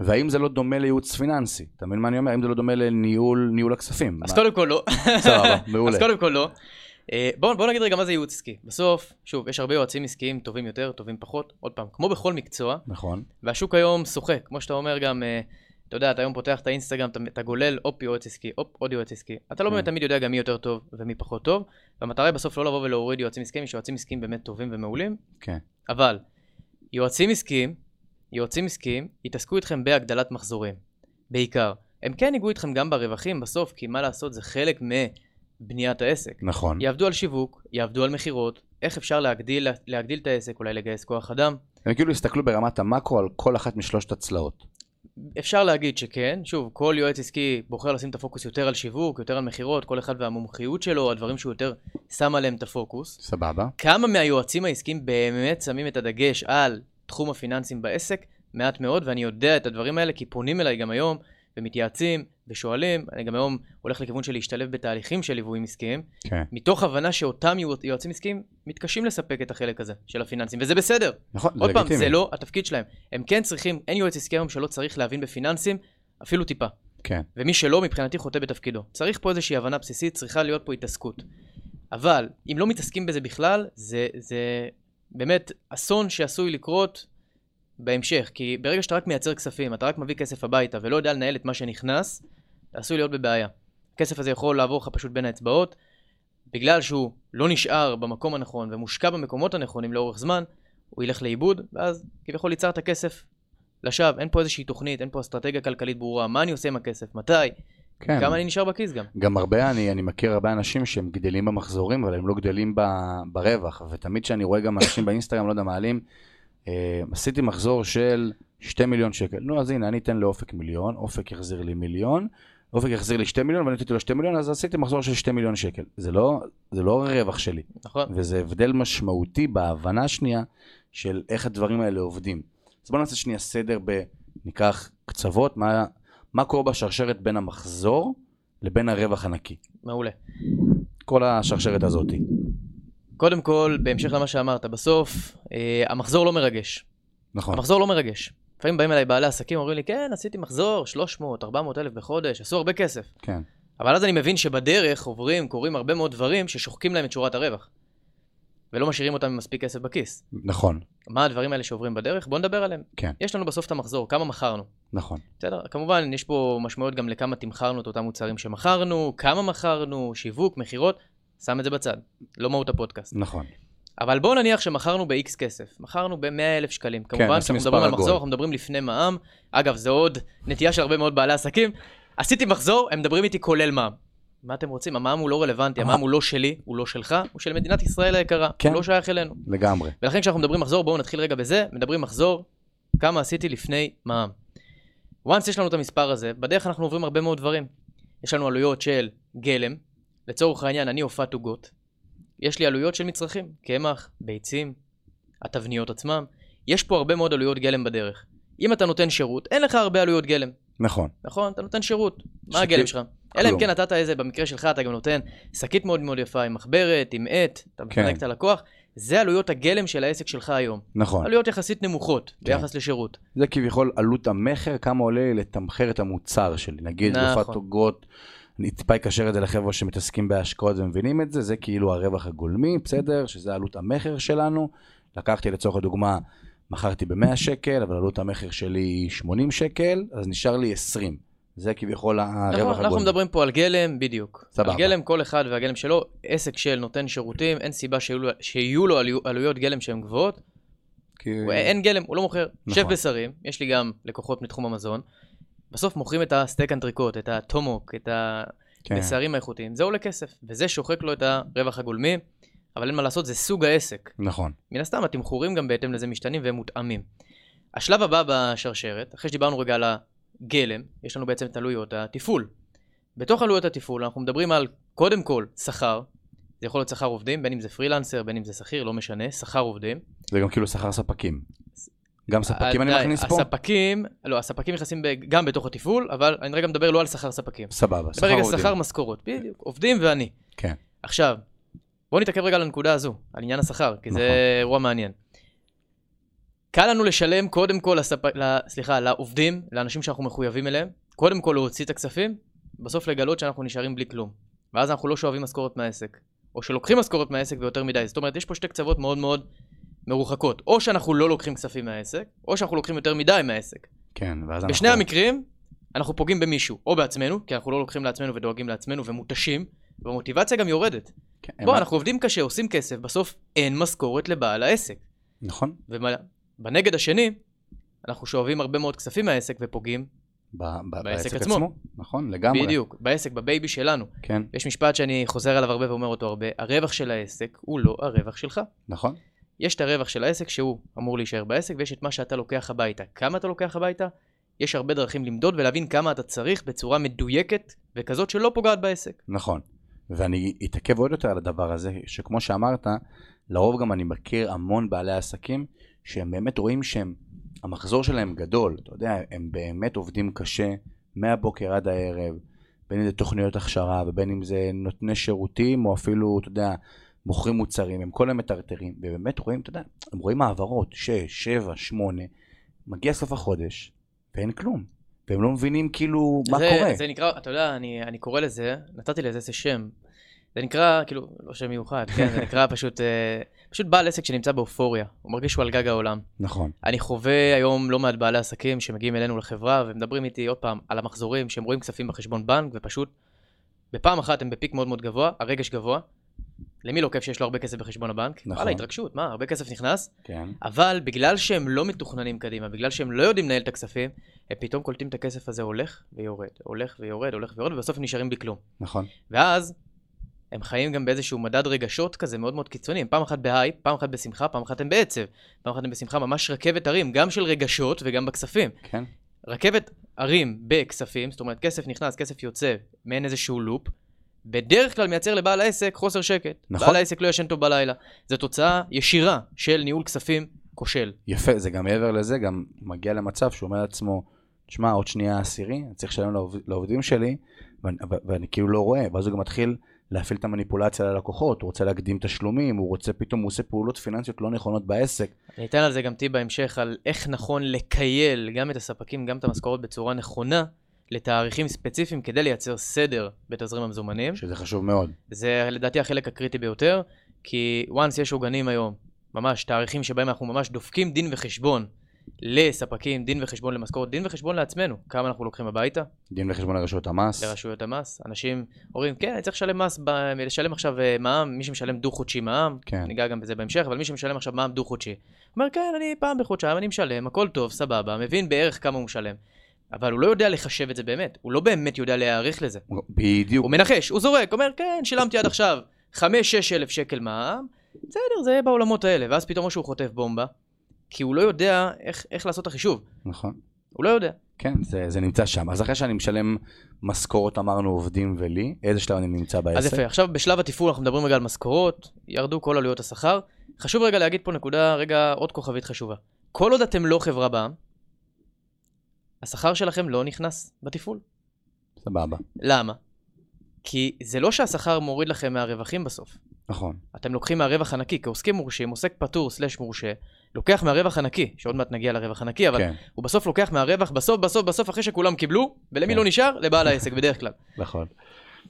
והאם זה לא דומה לייעוץ פיננסי? אתה מבין מה אני אומר? האם זה לא דומה לניהול ניהול הכספים? אז מה? קודם כל לא. סבבה, מעולה. אז קודם כל לא. אה, בואו בוא נגיד רגע מה זה ייעוץ עסקי. בסוף, שוב, יש הרבה יועצים עסקיים טובים יותר, טובים פחות. עוד פעם, כמו בכל מקצוע. נכון. והשוק היום שוחק, כמו שאתה אומר גם, אה, אתה יודע, אתה היום פותח את האינסטגרם, אתה, אתה גולל הופ יועץ עסקי, הופ עוד יועץ עסקי. אתה לא באמת כן. תמיד יודע גם מי יותר טוב ומי פחות טוב, והמטרה היא בסוף לא לבוא ולהוריד יועצים עסקיים, יש יועצים עסקיים באמת טובים ומעולים. כן. אבל יועצים עסקיים, יועצים עסקיים, יתעסקו איתכם בהגדלת מחזורים, בעיקר. הם כן ייגעו איתכם גם ברווחים בסוף, כי מה לעשות, זה חלק מבניית העסק. נכון. יעבדו על שיווק, יעבדו על מכירות, איך אפשר להגדיל, להגדיל את העסק, אולי לגייס כוח אדם. הם כאילו יסתכלו ברמת המאקרו על כל אחת משלושת הצלעות. אפשר להגיד שכן, שוב, כל יועץ עסקי בוחר לשים את הפוקוס יותר על שיווק, יותר על מכירות, כל אחד והמומחיות שלו, הדברים שהוא יותר שם עליהם את הפוקוס. סבבה. כמה מהיועצים העסקיים באמת שמים את הדגש על תחום הפיננסים בעסק? מעט מאוד, ואני יודע את הדברים האלה כי פונים אליי גם היום ומתייעצים ושואלים, אני גם היום הולך לכיוון של להשתלב בתהליכים של ליוויים עסקיים, כן. מתוך הבנה שאותם יועצים עסקיים מתקשים לספק את החלק הזה של הפיננסים, וזה בסדר. נכון, זה לגיטימי. עוד פעם, זה לא התפקיד שלהם. הם כן צריכים, אין יועץ עסקי היום שלא צריך להבין בפיננסים, אפילו טיפה. כן. ומי שלא, מבחינתי חוטא בתפקידו. צריך פה איזושהי הבנה בסיסית, צריכה להיות פה התעסקות. אבל אם לא מתעסקים בזה בכלל, זה, זה באמת אסון שעשוי לקרות בהמשך, כי ברגע שאתה רק מייצר כספים, אתה רק מביא כסף הביתה ולא יודע לנהל את מה שנכנס, אתה עשוי להיות בבעיה. הכסף הזה יכול לעבור לך פשוט בין האצבעות, בגלל שהוא לא נשאר במקום הנכון ומושקע במקומות הנכונים לאורך זמן, הוא ילך לאיבוד, ואז כביכול ייצרת כסף לשווא. אין פה איזושהי תוכנית, אין פה אסטרטגיה כלכלית ברורה, מה אני עושה עם הכסף, מתי, כן. כמה אני נשאר בכיס גם. גם הרבה, אני, אני מכיר הרבה אנשים שהם גדלים במחזורים, אבל הם לא גדלים ב, ברווח, ותמיד כשאני רואה גם אנשים באינסטגרם, לא יודע, מעלים, אה, עשיתי מחזור של 2 מיליון שקל. נו, אז הנה, אני אתן לאופק מיליון, אופק יחזיר לי מיליון, אופק יחזיר לי 2 מיליון ואני נתתי לו 2 מיליון, אז עשיתי מחזור של 2 מיליון שקל. זה לא, זה לא הרווח שלי. נכון. וזה הבדל משמעותי בהבנה השנייה של איך הדברים האלה עובדים. אז בואו נעשה שנייה סדר ב... ניקח קצוות, מה, מה קורה בשרשרת בין המחזור לבין הרווח הנקי. מעולה. כל השרשרת הזאתי. קודם כל, בהמשך למה שאמרת, בסוף, אה, המחזור לא מרגש. נכון. המחזור לא מרגש. לפעמים באים אליי בעלי עסקים, אומרים לי, כן, עשיתי מחזור 300, 400 אלף בחודש, עשו הרבה כסף. כן. אבל אז אני מבין שבדרך עוברים, קורים הרבה מאוד דברים ששוחקים להם את שורת הרווח. ולא משאירים אותם עם מספיק כסף בכיס. נכון. מה הדברים האלה שעוברים בדרך? בואו נדבר עליהם. כן. יש לנו בסוף את המחזור, כמה מכרנו. נכון. בסדר? כמובן, יש פה משמעויות גם לכמה תמכרנו את אותם מוצרים שמכרנו, כמה מכרנו, שיווק, מכירות, שם את זה בצד. לא מהות הפודקאסט. נכון. אבל בואו נניח שמכרנו ב-X כסף, מכרנו ב-100 אלף שקלים. כן, כמובן, כשאנחנו מדברים על מחזור, אנחנו מדברים לפני מע"מ. אגב, זו עוד נטייה של הרבה מאוד בעלי עסקים. עשיתי מחזור, הם מדברים איתי כולל מע"מ. מה אתם רוצים? המע"מ הוא לא רלוונטי, המע"מ הוא לא שלי, הוא לא שלך, הוא של מדינת ישראל היקרה, כן. הוא לא שייך אלינו. לגמרי. ולכן כשאנחנו מדברים מחזור, בואו נתחיל רגע בזה, מדברים מחזור, כמה עשיתי לפני מע"מ. once יש לנו את המספר הזה, בדרך אנחנו עוברים הרבה מאוד דברים. יש לנו עלויות של גלם, לצורך העניין אני הופעת עוגות, יש לי עלויות של מצרכים, קמח, ביצים, התבניות עצמם, יש פה הרבה מאוד עלויות גלם בדרך. אם אתה נותן שירות, אין לך הרבה עלויות גלם. נכון. נכון, אתה נותן שירות. מה הגלם שלך? אלא אם כן נתת איזה, במקרה שלך אתה גם נותן שקית מאוד מאוד יפה עם מחברת, עם עט, אתה כן. מחלק את הלקוח. זה עלויות הגלם של העסק שלך היום. נכון. עלויות יחסית נמוכות כן. ביחס לשירות. זה כביכול עלות המכר, כמה עולה לתמחר את המוצר שלי. נגיד, נכון. רופאת עוגות, אני טיפה אקשר את זה לחבר'ה שמתעסקים בהשקעות ומבינים את זה, זה כאילו הרווח הגולמי, בסדר? שזה עלות המכר שלנו. לקחתי לצורך הדוגמה, מכרתי ב-100 שקל, אבל עלות המכר שלי היא 80 שקל, אז נשאר לי 20. זה כביכול הרווח נכון, הגולמי. אנחנו מדברים פה על גלם, בדיוק. סבבה. על גלם, כל אחד והגלם שלו. עסק של נותן שירותים, אין סיבה שיהיו, שיהיו לו עלו, עלויות גלם שהן גבוהות. כי... אין גלם, הוא לא מוכר. נכון. שף בשרים, יש לי גם לקוחות מתחום המזון. בסוף מוכרים את הסטייק אנטריקוט, את הטומוק, את כן. הבשרים האיכותיים. זה עולה כסף, וזה שוחק לו את הרווח הגולמי, אבל אין מה לעשות, זה סוג העסק. נכון. מן הסתם, התמחורים גם בהתאם לזה משתנים והם מותאמים. השלב הבא בשרשרת, אחרי שדיברנו רגע על הגלם, יש לנו בעצם את עלויות התפעול. בתוך עלויות התפעול אנחנו מדברים על, קודם כל, שכר. זה יכול להיות שכר עובדים, בין אם זה פרילנסר, בין אם זה שכיר, לא משנה, שכר עובדים. זה גם כאילו שכר ספקים. גם ספקים אני די, מכניס פה? הספקים, לא, הספקים נכנסים גם בתוך התפעול, אבל אני רגע מדבר לא על שכר ספקים. סבבה, שכר עובדים. שכר משכורות, בדיוק, עובדים ואני. כן. עכשיו, בואו נתעכב רגע על הנקודה הזו, על עניין השכר, כי זה נכון. אירוע מעניין. קל לנו לשלם קודם כל, לספ... סליחה, לעובדים, לאנשים שאנחנו מחויבים אליהם, קודם כל להוציא את הכספים, בסוף לגלות שאנחנו נשארים בלי כלום. ואז אנחנו לא שואבים משכורת מהעסק. או שלוקחים משכורת מהעסק ויותר מדי. זאת אומרת, יש פה שתי קצוות מאוד מאוד מרוחקות. או שאנחנו לא לוקחים כספים מהעסק, או שאנחנו לוקחים יותר מדי מהעסק. כן, ואז אנחנו... בשני המקרים, אנחנו פוגעים במישהו, או בעצמנו, כי אנחנו לא לוקחים לעצמנו ודואגים לעצמנו ומותשים, והמוטיבציה גם יורדת. כן, בוא, אנחנו עובדים קשה, עושים כסף, בסוף אין משכורת לבעל העסק. נכון. ובנגד השני, אנחנו שואבים הרבה מאוד כספים מהעסק ופוגעים, ב- ב- בעסק עצמו. עצמו. נכון, לגמרי. בדיוק, בעסק, בבייבי שלנו. כן, יש משפט שאני חוזר עליו הרבה ואומר אותו הרבה, הרווח של העסק הוא לא הרווח שלך. נכון. יש את הרווח של העסק שהוא אמור להישאר בעסק, ויש את מה שאתה לוקח הביתה. כמה אתה לוקח הביתה? יש הרבה דרכים למדוד ולהבין כמה אתה צריך בצורה מדויקת וכזאת שלא פוגעת בעסק. נכון. ואני אתעכב עוד יותר על הדבר הזה, שכמו שאמרת, לרוב גם אני מכיר המון בעלי עסקים, שהם באמת רואים שהם, המחזור שלהם גדול, אתה יודע, הם באמת עובדים קשה, מהבוקר עד הערב, בין אם זה תוכניות הכשרה, ובין אם זה נותני שירותים, או אפילו, אתה יודע, מוכרים מוצרים, הם כל היום מטרטרים, ובאמת רואים, אתה יודע, הם רואים העברות, 6, 7, 8, מגיע סוף החודש, ואין כלום. והם לא מבינים כאילו מה זה, קורה. זה נקרא, אתה יודע, אני, אני קורא לזה, נתתי לזה איזה שם. זה נקרא, כאילו, לא שם מיוחד, כן, זה נקרא פשוט, אה, פשוט בעל עסק שנמצא באופוריה. הוא מרגיש שהוא על גג העולם. נכון. אני חווה היום לא מעט בעלי עסקים שמגיעים אלינו לחברה ומדברים איתי עוד פעם על המחזורים, שהם רואים כספים בחשבון בנק ופשוט בפעם אחת הם ב peak מאוד מאוד גבוה, הרגש גבוה. למי לא כיף שיש לו הרבה כסף בחשבון הבנק? נכון. וואלה, התרגשות, מה, הרבה כסף נכנס, כן. אבל בגלל שהם לא מתוכננים קדימה, בגלל שהם לא יודעים לנהל את הכספים, הם פתאום קולטים את הכסף הזה הולך ויורד, הולך ויורד, הולך ויורד, ובסוף הם נשארים בלי כלום. נכון. ואז הם חיים גם באיזשהו מדד רגשות כזה מאוד מאוד קיצוני, הם פעם אחת בהייפ, פעם אחת בשמחה, פעם אחת הם בעצב, פעם אחת הם בשמחה, ממש רכבת הרים, גם של רגשות וגם בכספים. כן. רכבת הרים בכספים, זאת אומרת כסף נכנס, כסף יוצא, מעין איזשהו לופ, בדרך כלל מייצר לבעל העסק חוסר שקט. נכון. בעל העסק לא ישן טוב בלילה. זו תוצאה ישירה של ניהול כספים כושל. יפה, זה גם מעבר לזה, גם מגיע למצב שהוא אומר לעצמו, תשמע, עוד שנייה עשירי, אני צריך לשלם לעובד, לעובדים שלי, ואני, ואני כאילו לא רואה, ואז הוא גם מתחיל להפעיל את המניפולציה ללקוחות, הוא רוצה להקדים תשלומים, הוא רוצה, פתאום הוא עושה פעולות פיננסיות לא נכונות בעסק. אני אתן על זה גם טיפ בהמשך, על איך נכון לקייל גם את הספקים, גם את המשכורות בצורה נכונה, לתאריכים ספציפיים כדי לייצר סדר בתזרים המזומנים. שזה חשוב מאוד. זה לדעתי החלק הקריטי ביותר, כי once יש עוגנים היום, ממש תאריכים שבהם אנחנו ממש דופקים דין וחשבון לספקים, דין וחשבון למשכורת, דין וחשבון לעצמנו, כמה אנחנו לוקחים הביתה, דין וחשבון לרשויות המס. לרשויות המס. אנשים אומרים, כן, אני צריך לשלם מס, ב... לשלם עכשיו אה, מע"מ, מי שמשלם דו-חודשי מע"מ, כן. ניגע גם בזה בהמשך, אבל מי שמשלם עכשיו מע"מ דו-חודשי, אומר, כן, אני פעם בחודשיים, אני משלם, הכל טוב, סבבה, מבין בערך כמה הוא משלם. אבל הוא לא יודע לחשב את זה באמת, הוא לא באמת יודע להיערך לזה. בדיוק. הוא מנחש, הוא זורק, אומר, כן, שילמתי עד עכשיו 5-6 אלף שקל מע"מ, בסדר, זה בעולמות האלה. ואז פתאום או שהוא חוטף בומבה, כי הוא לא יודע איך, איך לעשות את החישוב. נכון. הוא לא יודע. כן, זה, זה נמצא שם. אז אחרי שאני משלם משכורת, אמרנו, עובדים ולי, איזה שלב אני נמצא בעסק? אז יפה, עכשיו בשלב התפעול אנחנו מדברים רגע על משכורות, ירדו כל עלויות השכר. חשוב רגע להגיד פה נקודה, רגע, עוד כוכבית חשובה. כל עוד אתם לא חברה בע"מ, השכר שלכם לא נכנס בתפעול. סבבה. למה? כי זה לא שהשכר מוריד לכם מהרווחים בסוף. נכון. אתם לוקחים מהרווח הנקי, כעוסקים מורשים, עוסק פטור סלש מורשה, לוקח מהרווח הנקי, שעוד מעט נגיע לרווח הנקי, אבל כן, הוא בסוף לוקח מהרווח, בסוף, בסוף, בסוף, אחרי שכולם קיבלו, ולמי כן. לא נשאר? לבעל העסק בדרך כלל. נכון.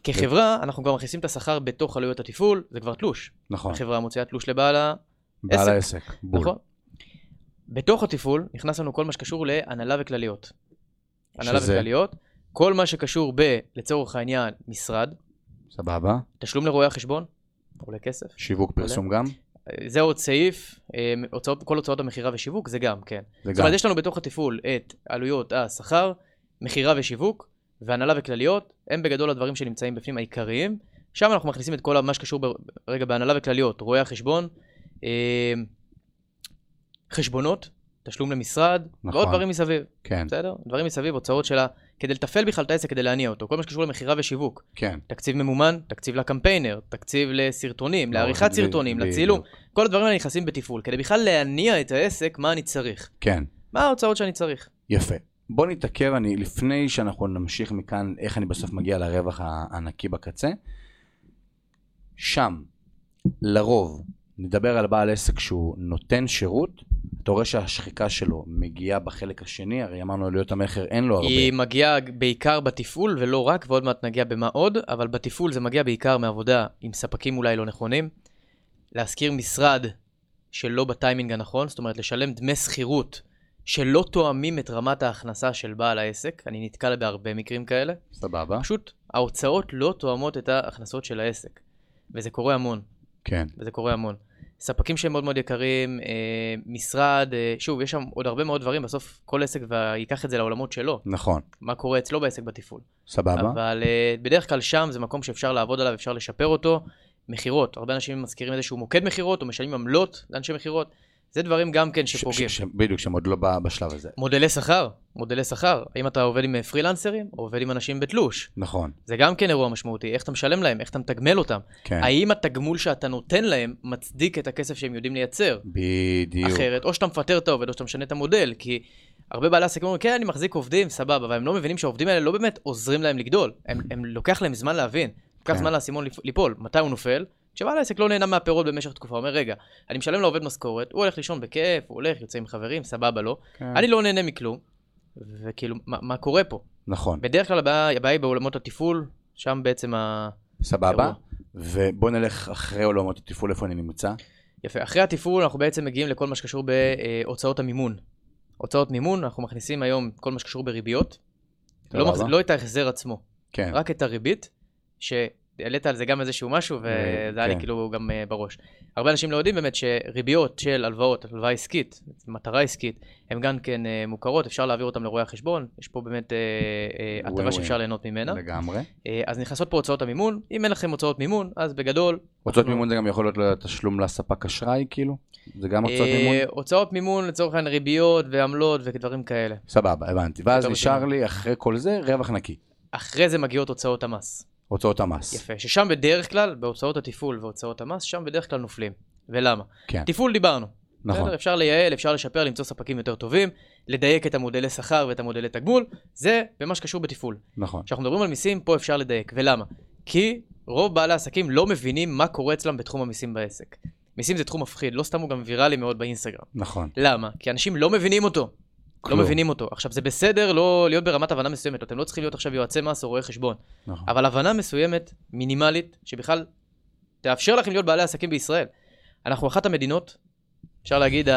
כחברה, אנחנו כבר מכניסים את השכר בתוך עלויות התפעול, זה כבר תלוש. נכון. החברה מוציאה תלוש לבעל ה... בעל עסק. העסק. בול. נכון? בתוך התפעול נכנס לנו כל מה שקשור להנהלה וכלליות. הנהלה שזה? וכלליות, כל מה שקשור ב, לצורך העניין, משרד, סבבה. תשלום לרואי החשבון, עולה כסף. שיווק פרסום גם? זה עוד סעיף, אה, הוצאות, כל הוצאות המכירה ושיווק זה גם, כן. זה זאת אומרת, יש לנו בתוך התפעול את עלויות השכר, מכירה ושיווק, והנהלה וכלליות, הם בגדול הדברים שנמצאים בפנים העיקריים. שם אנחנו מכניסים את כל מה שקשור ב- רגע בהנהלה וכלליות, רואי החשבון, אה, חשבונות, תשלום למשרד, נכון. ועוד דברים מסביב, כן, בסדר? דברים מסביב, הוצאות שלה, כדי לתפעל בכלל את העסק, כדי להניע אותו. כל מה שקשור למכירה ושיווק. כן. תקציב ממומן, תקציב לקמפיינר, תקציב לסרטונים, לא, לעריכת סרטונים. לצילום. כל הדברים האלה נכנסים בתפעול, כדי בכלל להניע את העסק, מה אני צריך. כן. מה ההוצאות שאני צריך. יפה. בוא נתעכב, אני, לפני שאנחנו נמשיך מכאן, איך אני בסוף מגיע לרווח הנקי בקצה. שם, לרוב, נדבר על בעל עסק שהוא נותן שירות, אתה רואה שהשחיקה שלו מגיעה בחלק השני, הרי אמרנו עלויות המכר אין לו הרבה. היא מגיעה בעיקר בתפעול, ולא רק, ועוד מעט נגיע במה עוד, אבל בתפעול זה מגיע בעיקר מעבודה עם ספקים אולי לא נכונים. להשכיר משרד שלא בטיימינג הנכון, זאת אומרת לשלם דמי שכירות שלא תואמים את רמת ההכנסה של בעל העסק, אני נתקל בהרבה מקרים כאלה. סבבה. פשוט ההוצאות לא תואמות את ההכנסות של העסק. וזה קורה המון, כן. וזה קורה המון. ספקים שהם מאוד מאוד יקרים, אה, משרד, אה, שוב, יש שם עוד הרבה מאוד דברים, בסוף כל עסק ייקח את זה לעולמות שלו, נכון. מה קורה אצלו בעסק בתפעול. סבבה. אבל אה, בדרך כלל שם זה מקום שאפשר לעבוד עליו, אפשר לשפר אותו. מכירות, הרבה אנשים מזכירים איזשהו מוקד מכירות, או משלמים עמלות לאנשי מכירות. זה דברים גם כן שפוגעים. בדיוק, שהם עוד לא בשלב הזה. מודלי שכר, מודלי שכר. האם אתה עובד עם אה, פרילנסרים, או עובד עם אנשים בתלוש? נכון. זה גם כן אירוע משמעותי, איך אתה משלם להם, איך אתה מתגמל אותם. כן. האם התגמול שאתה נותן להם מצדיק את הכסף שהם יודעים לייצר? בדיוק. אחרת, או שאתה מפטר את העובד, או שאתה משנה את המודל, כי הרבה בעלי עסקים אומרים, כן, אני מחזיק עובדים, סבבה, אבל הם לא מבינים שהעובדים האלה לא באמת עוזרים להם לגדול. הם, הם לוקח להם זמן להבין, לוקח כן. זמן לאסימון ליפול, מתי הוא נופל? כשבעל העסק לא נהנה מהפירות במשך תקופה, הוא אומר, רגע, אני משלם לעובד משכורת, הוא הולך לישון בכיף, הוא הולך, יוצא עם חברים, סבבה לו, כן. אני לא נהנה מכלום, וכאילו, מה, מה קורה פה? נכון. בדרך כלל הבעיה, הבעיה היא בעולמות התפעול, שם בעצם ה... סבבה. ובוא נלך אחרי עולמות התפעול, איפה אני נמצא. יפה. אחרי התפעול אנחנו בעצם מגיעים לכל מה שקשור בהוצאות המימון. הוצאות מימון, אנחנו מכניסים היום כל מה שקשור בריביות. לא. מחז... לא את ההחזר עצמו, כן. רק את הריבית, שהעלית על זה גם איזשהו משהו, וזה היה לי כן. כאילו גם uh, בראש. הרבה אנשים לא יודעים באמת שריביות של הלוואות, הלוואה עסקית, מטרה עסקית, הן גם כן uh, מוכרות, אפשר להעביר אותן לרואי החשבון, יש פה באמת הטבה. שאפשר ליהנות ממנה. לגמרי. אז נכנסות פה הוצאות המימון, אם אין לכם הוצאות מימון, אז בגדול... הוצאות מימון זה גם יכול להיות לתשלום לספק אשראי, כאילו? זה גם הוצאות אה, מימון? הוצאות מימון לצורך העניין ריביות ועמלות ודברים כאלה. סבבה, הבנתי. ואז נשאר. לי אחרי כל זה רווח נקי. אחרי זה מגיעות הוצאות המס. הוצאות המס. יפה. ששם בדרך כלל, בהוצאות התפעול והוצאות המס, שם בדרך כלל נופלים. ולמה? כן. תפעול דיברנו. נכון. בסדר? אפשר לייעל, אפשר לשפר, למצוא ספקים יותר טובים, לדייק את המודלי שכר ואת המודלי תגמול, זה במה שקשור בתפעול. נכון. כשאנחנו מדברים על מיסים, פה אפשר לדייק. ולמה? כי רוב בעלי העסקים לא מבינים מה קורה אצלם בתחום המיסים בעסק. מיסים זה תחום מפחיד, לא סתם הוא גם ויראלי מאוד באינסטגרם. נכון. למה? כי אנשים לא מבינים אותו. כלום. לא מבינים אותו. עכשיו, זה בסדר לא להיות ברמת הבנה מסוימת, אתם לא צריכים להיות עכשיו יועצי מס או רואי חשבון, נכון. אבל הבנה מסוימת, מינימלית, שבכלל תאפשר לכם להיות בעלי עסקים בישראל. אנחנו אחת המדינות, אפשר להגיד,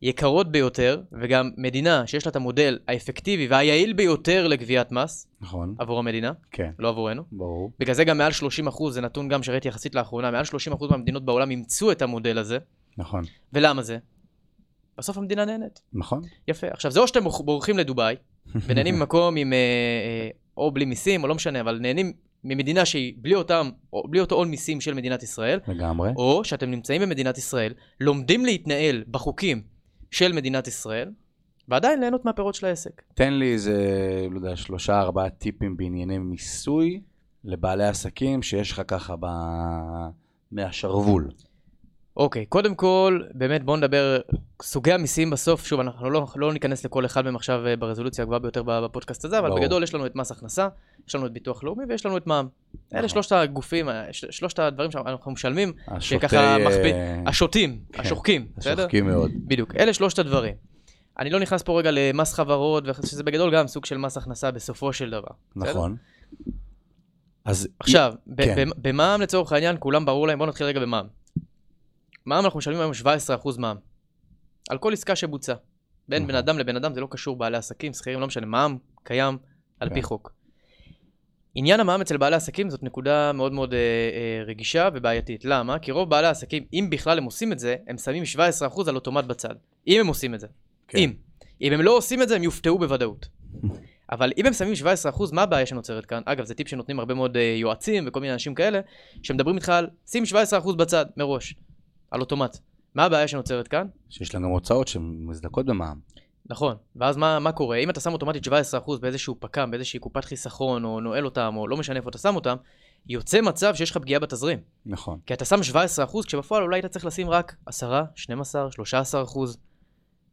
היקרות ביותר, וגם מדינה שיש לה את המודל האפקטיבי והיעיל ביותר לגביית מס נכון. עבור המדינה, כן. לא עבורנו. ברור. בגלל זה גם מעל 30 אחוז, זה נתון גם שראיתי יחסית לאחרונה, מעל 30 אחוז מהמדינות בעולם אימצו את המודל הזה. נכון. ולמה זה? בסוף המדינה נהנית. נכון. יפה. עכשיו, זה או שאתם בורח- בורחים לדובאי, ונהנים ממקום עם, אה, אה, או בלי מיסים, או לא משנה, אבל נהנים ממדינה שהיא בלי אותם, או בלי אותו עול מיסים של מדינת ישראל, לגמרי. או שאתם נמצאים במדינת ישראל, לומדים להתנהל בחוקים של מדינת ישראל, ועדיין ליהנות מהפירות של העסק. תן לי איזה, לא יודע, שלושה ארבעה טיפים בענייני מיסוי לבעלי עסקים שיש לך ככה ב... מהשרוול. אוקיי, קודם כל, באמת בואו נדבר, סוגי המיסים בסוף, שוב, אנחנו לא, לא ניכנס לכל אחד מהם עכשיו אה, ברזולוציה הגבוהה ביותר בפודקאסט הזה, אבל ברור. בגדול יש לנו את מס הכנסה, יש לנו את ביטוח לאומי ויש לנו את מע"מ. אלה נכון. שלושת הגופים, אה, שלושת הדברים שאנחנו משלמים, השוטה, שככה אה, מכביד, השוטים, כן, השוחקים, בסדר? השוחקים מאוד. בדיוק, אלה שלושת הדברים. אני לא נכנס פה רגע למס חברות, שזה בגדול גם סוג של מס הכנסה בסופו של דבר. בסדר? נכון. אז עכשיו, כן. במע"מ לצורך העניין, כולם ברור להם, בואו נתחיל רגע במע"מ. מע"מ אנחנו משלמים היום 17% מע"מ. על כל עסקה שבוצעה. בין. בן אדם לבן אדם, זה לא קשור בעלי עסקים, שכירים, לא משנה, מע"מ קיים על פי כן. חוק. עניין המע"מ אצל בעלי עסקים זאת נקודה מאוד מאוד אה, אה, רגישה ובעייתית. למה? כי רוב בעלי העסקים, אם בכלל הם עושים את זה, הם שמים 17% על אוטומט בצד. אם הם עושים את זה. כן. אם. אם הם לא עושים את זה, הם יופתעו בוודאות. אבל אם הם שמים 17%, מה הבעיה שנוצרת כאן? אגב, זה טיפ שנותנים הרבה מאוד אה, יועצים וכל מיני אנשים כאלה, שמדברים איתך על שים 17% בצד, מראש, על אוטומט. מה הבעיה שנוצרת כאן? שיש להם גם הוצאות שהן מזדקות במע"מ. נכון, ואז מה, מה קורה? אם אתה שם אוטומטית 17% באיזשהו פק"ם, באיזושהי קופת חיסכון, או נועל אותם, או לא משנה איפה אתה שם אותם, יוצא מצב שיש לך פגיעה בתזרים. נכון. כי אתה שם 17%, כשבפועל אולי אתה צריך לשים רק 10, 12, 13%.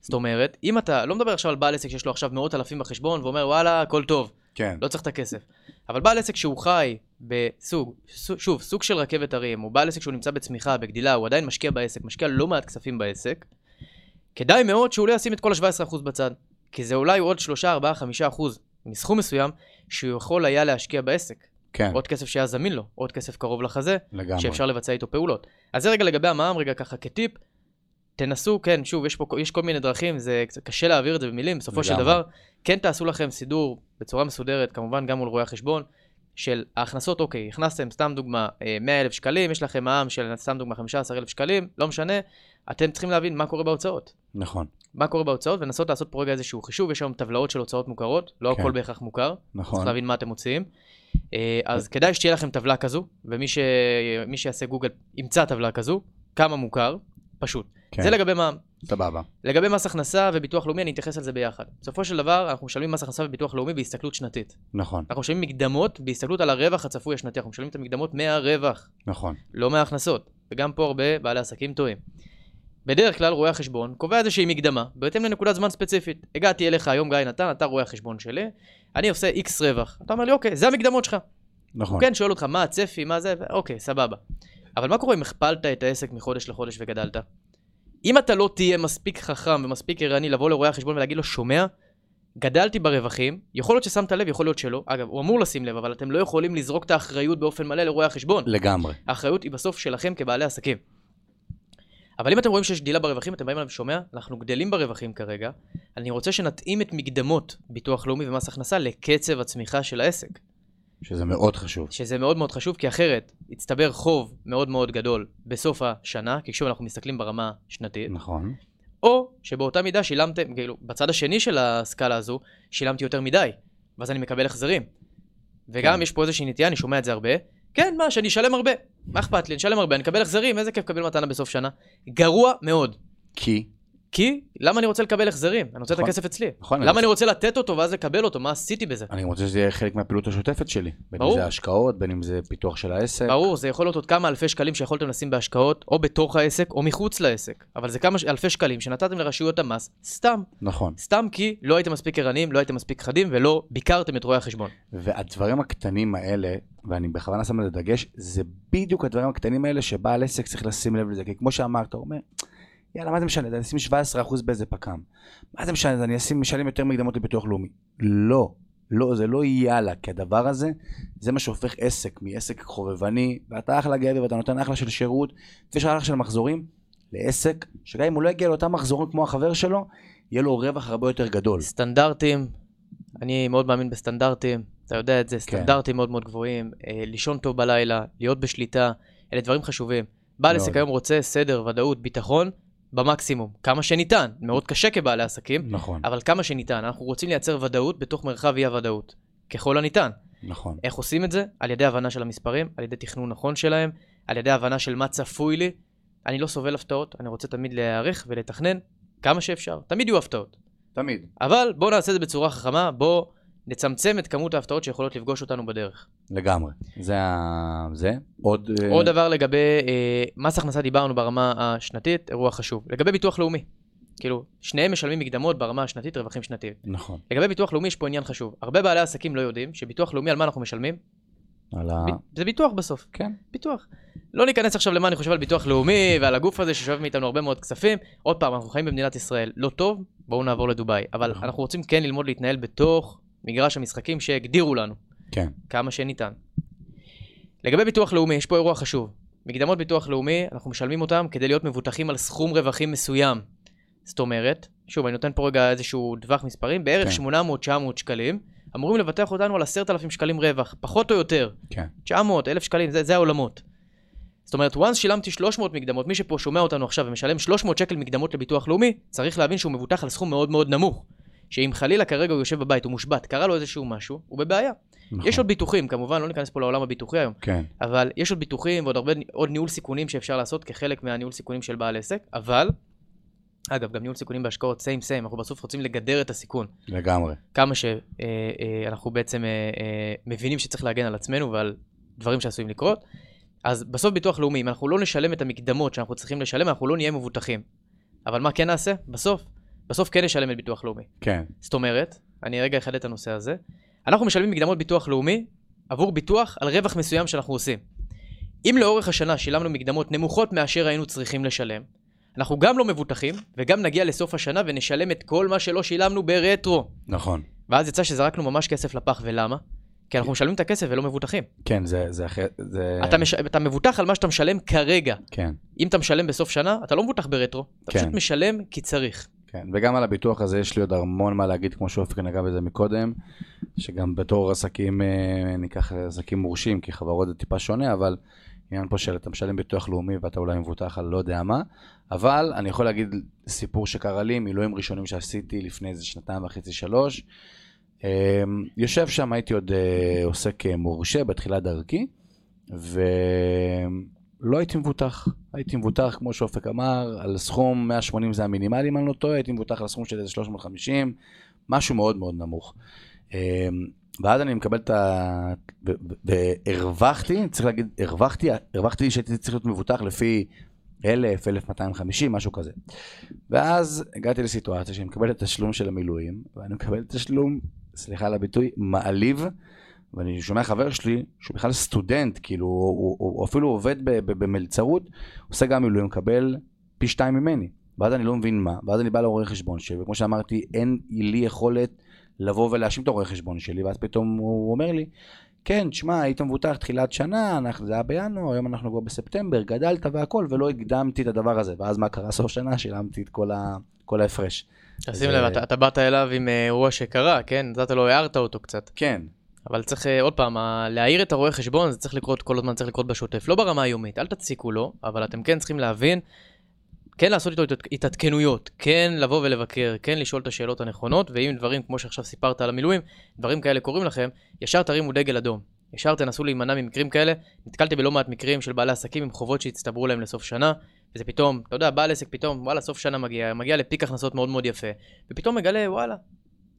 זאת אומרת, אם אתה, לא מדבר עכשיו על בעל עסק שיש לו עכשיו מאות אלפים בחשבון, ואומר, וואלה, הכל טוב. כן. לא צריך את הכסף. אבל בעל עסק שהוא חי בסוג, שוב, סוג של רכבת הרים, או בעל עסק שהוא נמצא בצמיחה, בגדילה, הוא עדיין משקיע בעסק, משקיע לא מעט כספים בעסק, כדאי מאוד שהוא לא ישים את כל ה-17% בצד. כי זה אולי עוד 3, 4, 5% מסכום מסוים שהוא יכול היה להשקיע בעסק. כן. עוד כסף שהיה זמין לו, עוד כסף קרוב לחזה, לגמרי. שאפשר לבצע איתו פעולות. אז זה רגע לגבי המע"מ, רגע ככה כטיפ, תנסו, כן, שוב, יש פה, יש כל מיני דרכים, זה קשה להעביר את זה במילים, בסופו של דבר, כן תעשו לכם סידור בצורה מסודרת, כמובן גם מול רואי החשבון, של ההכנסות, אוקיי, הכנסתם, סתם דוגמה, 100 אלף שקלים, יש לכם מע"מ של סתם דוגמה 15 אלף שקלים, לא משנה, אתם צריכים להבין מה קורה בהוצאות. נכון. מה קורה בהוצאות, ולנסות לעשות פה רגע איזשהו חישוב, יש היום טבלאות של הוצאות מוכרות, לא כן. הכל בהכרח מוכר. נכון. צריך להבין מה אתם מוציאים. אה, אז כדאי שתהיה לכם טבלה כזו, ומי ש... שיעשה גוגל ימצא טבלה כזו, כמה מוכר, פשוט. כן. זה לגבי מע"מ. סבבה. לגבי מס הכנסה וביטוח לאומי, אני אתייחס על זה ביחד. בסופו של דבר, אנחנו משלמים מס הכנסה וביטוח לאומי בהסתכלות שנתית. נכון. אנחנו משלמים מקדמות בהסתכלות על הרווח הצפוי השנתי, אנחנו משלמים את המקדמות מהרווח. נכון. לא מההכנסות. וגם פה הרבה בעלי עסקים טועים. בדרך כלל רואה החשבון קובע איזושהי מקדמה, בהתאם לנקודת זמן ספציפית. הגעתי אליך היום, גיא נתן, אתה רואה החשבון שלי, אני עושה איקס רווח. אתה אומר לי, אוקיי, זה המקדמות שלך. נכון. הוא כן שואל אותך, מה הצפי, מה זה, אוקיי, סבבה. אבל מה קורה אם הכפלת את העסק מחודש לחודש וגדלת? אם אתה לא תהיה מספיק חכם ומספיק ערני לבוא לרואה החשבון ולהגיד לו, שומע, גדלתי ברווחים, יכול להיות ששמת לב, יכול להיות שלא. אגב, הוא אמור לשים לב, אבל אתם לא יכולים לזרוק את האחריות באופן מלא לרואה החשבון. לגמרי. האחריות היא בסוף שלכם כבעלי עסקים. אבל אם אתם רואים שיש גדילה ברווחים, אתם באים אליו ושומע, אנחנו גדלים ברווחים כרגע, אני רוצה שנתאים את מקדמות ביטוח לאומי ומס הכנסה לקצב הצמיחה של העסק. שזה מאוד חשוב. שזה מאוד מאוד חשוב, כי אחרת יצטבר חוב מאוד מאוד גדול בסוף השנה, כי שוב אנחנו מסתכלים ברמה שנתית. נכון. או שבאותה מידה שילמתם, כאילו, בצד השני של הסקאלה הזו, שילמתי יותר מדי, ואז אני מקבל החזרים. וגם כן. יש פה איזושהי נטייה, אני שומע את זה הרבה, כן, מה, שאני אשלם הרבה. מה אכפת לי? אני אשלם הרבה, אני אקבל החזרים, איזה כיף לקבל מתנה בסוף שנה. גרוע מאוד. כי? כי למה אני רוצה לקבל החזרים? אני רוצה נכון, את הכסף אצלי. נכון. למה אני רוצה לתת אותו ואז לקבל אותו? מה עשיתי בזה? אני רוצה שזה יהיה חלק מהפעילות השוטפת שלי. בין ברור. אם זה השקעות, בין אם זה פיתוח של העסק. ברור, זה יכול להיות עוד כמה אלפי שקלים שיכולתם לשים בהשקעות, או בתוך העסק, או מחוץ לעסק. אבל זה כמה אלפי שקלים שנתתם לרשויות המס, סתם. נכון. סתם כי לא הייתם מספיק ערניים, לא הייתם מספיק חדים, ולא ביקרתם את רואי החשבון. והדברים הקטנים האלה, ואני בכוונה שם על זה דגש, זה בדיוק הדברים הקטנים האלה שבעל עסק צריך לשים לב לזה. כי כמו שאמרת, הוא אומר, יאללה, מה זה משנה? אני אשים 17% באיזה פק"ם. מה זה משנה? אני אשים, משלם יותר מקדמות לביטוח לאומי. לא, לא, זה לא יאללה, כי הדבר הזה, זה מה שהופך עסק מעסק חובבני, ואתה אחלה גבר ואתה נותן אחלה של שירות, ויש אחלה של מחזורים, לעסק, שגם אם הוא לא יגיע לאותם מחזורים כמו החבר שלו, יהיה לו רווח הרבה יותר גדול. סטנדרטים, אני מאוד מאמין בסטנדרטים, אתה יודע את זה, כן. סטנדרטים כן. מאוד מאוד גבוהים, אה, לישון טוב בלילה, להיות בשליטה, אלה דברים חשובים. בעל עסק היום רוצה סדר, ודאות, ביטחון, במקסימום, כמה שניתן. מאוד קשה כבעלי עסקים, נכון. אבל כמה שניתן. אנחנו רוצים לייצר ודאות בתוך מרחב אי-הוודאות, ככל הניתן. נכון. איך עושים את זה? על ידי הבנה של המספרים, על ידי תכנון נכון שלהם, על ידי הבנה של מה צפוי לי. אני לא סובל הפתעות, אני רוצה תמיד להיערך ולתכנן כמה שאפשר. תמיד יהיו הפתעות. תמיד. אבל בואו נעשה את זה בצורה חכמה, בואו נצמצם את כמות ההפתעות שיכולות לפגוש אותנו בדרך. לגמרי. זה ה... זה? עוד... אה, עוד דבר לגבי אה, מס הכנסה דיברנו ברמה השנתית, אירוע חשוב. לגבי ביטוח לאומי, כאילו, שניהם משלמים מקדמות ברמה השנתית, רווחים שנתיים. נכון. לגבי ביטוח לאומי יש פה עניין חשוב. הרבה בעלי עסקים לא יודעים שביטוח לאומי, על מה אנחנו משלמים? על ה... ב... זה ביטוח בסוף. כן. ביטוח. לא ניכנס עכשיו למה אני חושב על ביטוח לאומי ועל הגוף הזה ששואב מאיתנו הרבה מאוד כספים. עוד פעם, אנחנו חיים במדינת ישראל. לא טוב, בואו נעבור לדובאי. אבל נכון. אנחנו רוצים כן ללמוד להתנהל בתוך מגרש המשחקים שהגדירו לנו. כן. כמה שניתן. לגבי ביטוח לאומי, יש פה אירוע חשוב. מקדמות ביטוח לאומי, אנחנו משלמים אותם כדי להיות מבוטחים על סכום רווחים מסוים. זאת אומרת, שוב, אני נותן פה רגע איזשהו טווח מספרים, בערך כן. 800-900 שקלים, אמורים לבטח אותנו על עשרת אלפים שקלים רווח, פחות או יותר. כן. 900, 1,000 שקלים, זה, זה העולמות. זאת אומרת, once שילמתי 300 מקדמות, מי שפה שומע אותנו עכשיו ומשלם 300 שקל מקדמות לביטוח לאומי, צריך להבין שהוא מבוטח על סכום מאוד מאוד נמוך. שאם חלילה כרגע הוא יושב בבית, הוא מושבת, קרה לו איזשהו משהו, הוא בבעיה. נכון. יש עוד ביטוחים, כמובן, לא ניכנס פה לעולם הביטוחי היום, כן. אבל יש עוד ביטוחים ועוד הרבה, עוד ניהול סיכונים שאפשר לעשות כחלק מהניהול סיכונים של בעל עסק, אבל, אגב, גם ניהול סיכונים בהשקעות, סיים סיים, אנחנו בסוף רוצים לגדר את הסיכון. לגמרי. כמה שאנחנו בעצם אה, אה, מבינים שצריך להגן על עצמנו ועל דברים שעשויים לקרות. אז בסוף ביטוח לאומי, אם אנחנו לא נשלם את המקדמות שאנחנו צריכים לשלם, אנחנו לא נהיה מבוטחים. אבל מה כן נעשה? בסוף, בסוף כן נשלם את ביטוח לאומי. כן. זאת אומרת, אני רגע אחדד את הנושא הזה, אנחנו משלמים מקדמות ביטוח לאומי עבור ביטוח על רווח מסוים שאנחנו עושים. אם לאורך השנה שילמנו מקדמות נמוכות מאשר היינו צריכים לשלם, אנחנו גם לא מבוטחים, וגם נגיע לסוף השנה ונשלם את כל מה שלא שילמנו ברטרו. נכון. ואז יצא שזרקנו ממש כסף לפח, ולמה? כי אנחנו משלמים את הכסף ולא מבוטחים. כן, זה... זה, אחר- זה... אתה, מש... אתה מבוטח על מה שאתה משלם כרגע. כן. אם אתה משלם בסוף שנה, אתה לא מבוטח ברטרו. אתה כן. פשוט משלם כי צריך. כן, וגם על הביטוח הזה יש לי עוד המון מה להגיד, כמו שאופק נגע בזה מקודם, שגם בתור עסקים, אה, ניקח עסקים מורשים, כי חברות זה טיפה שונה, אבל עניין פה של אתה משלם ביטוח לאומי ואתה אולי מבוטח על לא יודע מה, אבל אני יכול להגיד סיפור שקרה לי, מילואים ראשונים שעשיתי לפני איזה שנתיים וחצי, שלוש. אה, יושב שם, הייתי עוד אה, עוסק מורשה בתחילת דרכי, ולא הייתי מבוטח. הייתי מבוטח, כמו שאופק אמר, על סכום 180 זה המינימלי, אם אני לא טועה, הייתי מבוטח על סכום של איזה 350, משהו מאוד מאוד נמוך. אמ, ואז אני מקבל את ה... והרווחתי, צריך להגיד, הרווחתי, הרווחתי שהייתי צריך להיות מבוטח לפי 1,000, 1,250, משהו כזה. ואז הגעתי לסיטואציה שאני מקבל את התשלום של המילואים, ואני מקבל תשלום, סליחה על הביטוי, מעליב, ואני שומע חבר שלי, שהוא בכלל סטודנט, כאילו, הוא, הוא, הוא אפילו עובד ב- ב- במלצרות, עושה גם מילואים, מקבל פי שתיים ממני. ואז אני לא מבין מה, ואז אני בא לרואה חשבון שלי, וכמו שאמרתי, אין לי יכולת לבוא ולהאשים את הרואה חשבון שלי, ואז פתאום הוא אומר לי, כן, תשמע, היית מבוטח תחילת שנה, אנחנו, זה היה בינואר, היום אנחנו כבר בספטמבר, גדלת והכל, ולא הקדמתי את הדבר הזה. ואז מה קרה? סוף שנה שילמתי את כל, ה, כל ההפרש. תשים זה- לב, אתה, אתה באת אליו עם אה, אירוע שקרה, כן? אתה לא הערת אותו קצת. כן, אבל צריך, אה, עוד פעם, להעיר את הרואה חשבון, זה צריך לקרות כל הזמן, צריך לקרות בשוטף. לא ברמה היומית, אל תציקו לו, אבל אתם כן צריכים להבין, כן לעשות איתו התעד- התעדכנויות, כן לבוא ולבקר, כן לשאול את השאלות הנכונות, ואם דברים, כמו שעכשיו סיפרת על המילואים, דברים כאלה קורים לכם, ישר תרימו דגל אדום. ישר תנסו להימנע ממקרים כאלה. נתקלתי בלא מעט מקרים של בעלי עסקים עם חובות שהצטברו להם לסוף שנה, וזה פתאום, אתה יודע, בעל עסק פתאום, וואלה, סוף שנה מגיע, מגיע לפיק הכנסות מאוד מאוד יפה, ופתאום מגלה, וואלה,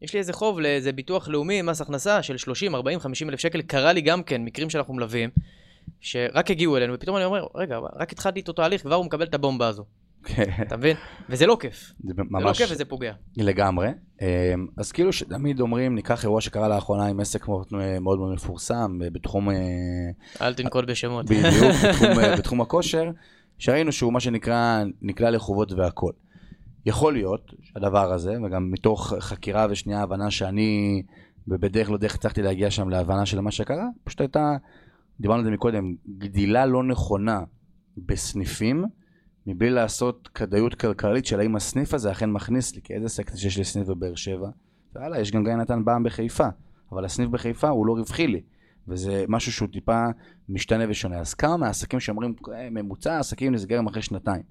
יש לי איזה חוב לאיזה ביטוח לאומי, מס הכנסה של 30, 40, 50 אלף שקל, קרה לי גם כן, מקרים שאנחנו מלווים, שרק הגיעו אלינו, ופתאום אני אומר, רגע, רק התחלתי איתו תהליך, כבר הוא מקבל את הבומבה הזו, אתה מבין? וזה לא כיף, זה זה לא ממש כיף וזה פוגע. לגמרי. אמ, אז כאילו שתמיד אומרים, ניקח אירוע שקרה לאחרונה עם עסק מאוד מאוד מפורסם אה, בתחום, אה, אל תנקוט בשמות. בדיוק, בתחום, אה, בתחום הכושר, שראינו שהוא מה שנקרא, נקלע לחובות והכל. יכול להיות שהדבר הזה, וגם מתוך חקירה ושנייה הבנה שאני, ובדרך לא דרך הצלחתי להגיע שם להבנה של מה שקרה, פשוט הייתה, דיברנו על זה מקודם, גדילה לא נכונה בסניפים, מבלי לעשות כדאיות כלכלית של האם הסניף הזה אכן מכניס לי, כי איזה עסק שיש לי סניף בבאר שבע, והלאה, יש גם גיא נתן בעם בחיפה, אבל הסניף בחיפה הוא לא רווחי לי, וזה משהו שהוא טיפה משתנה ושונה. אז כמה מהעסקים שאומרים, "אה, ממוצע העסקים נסגרים אחרי שנתיים.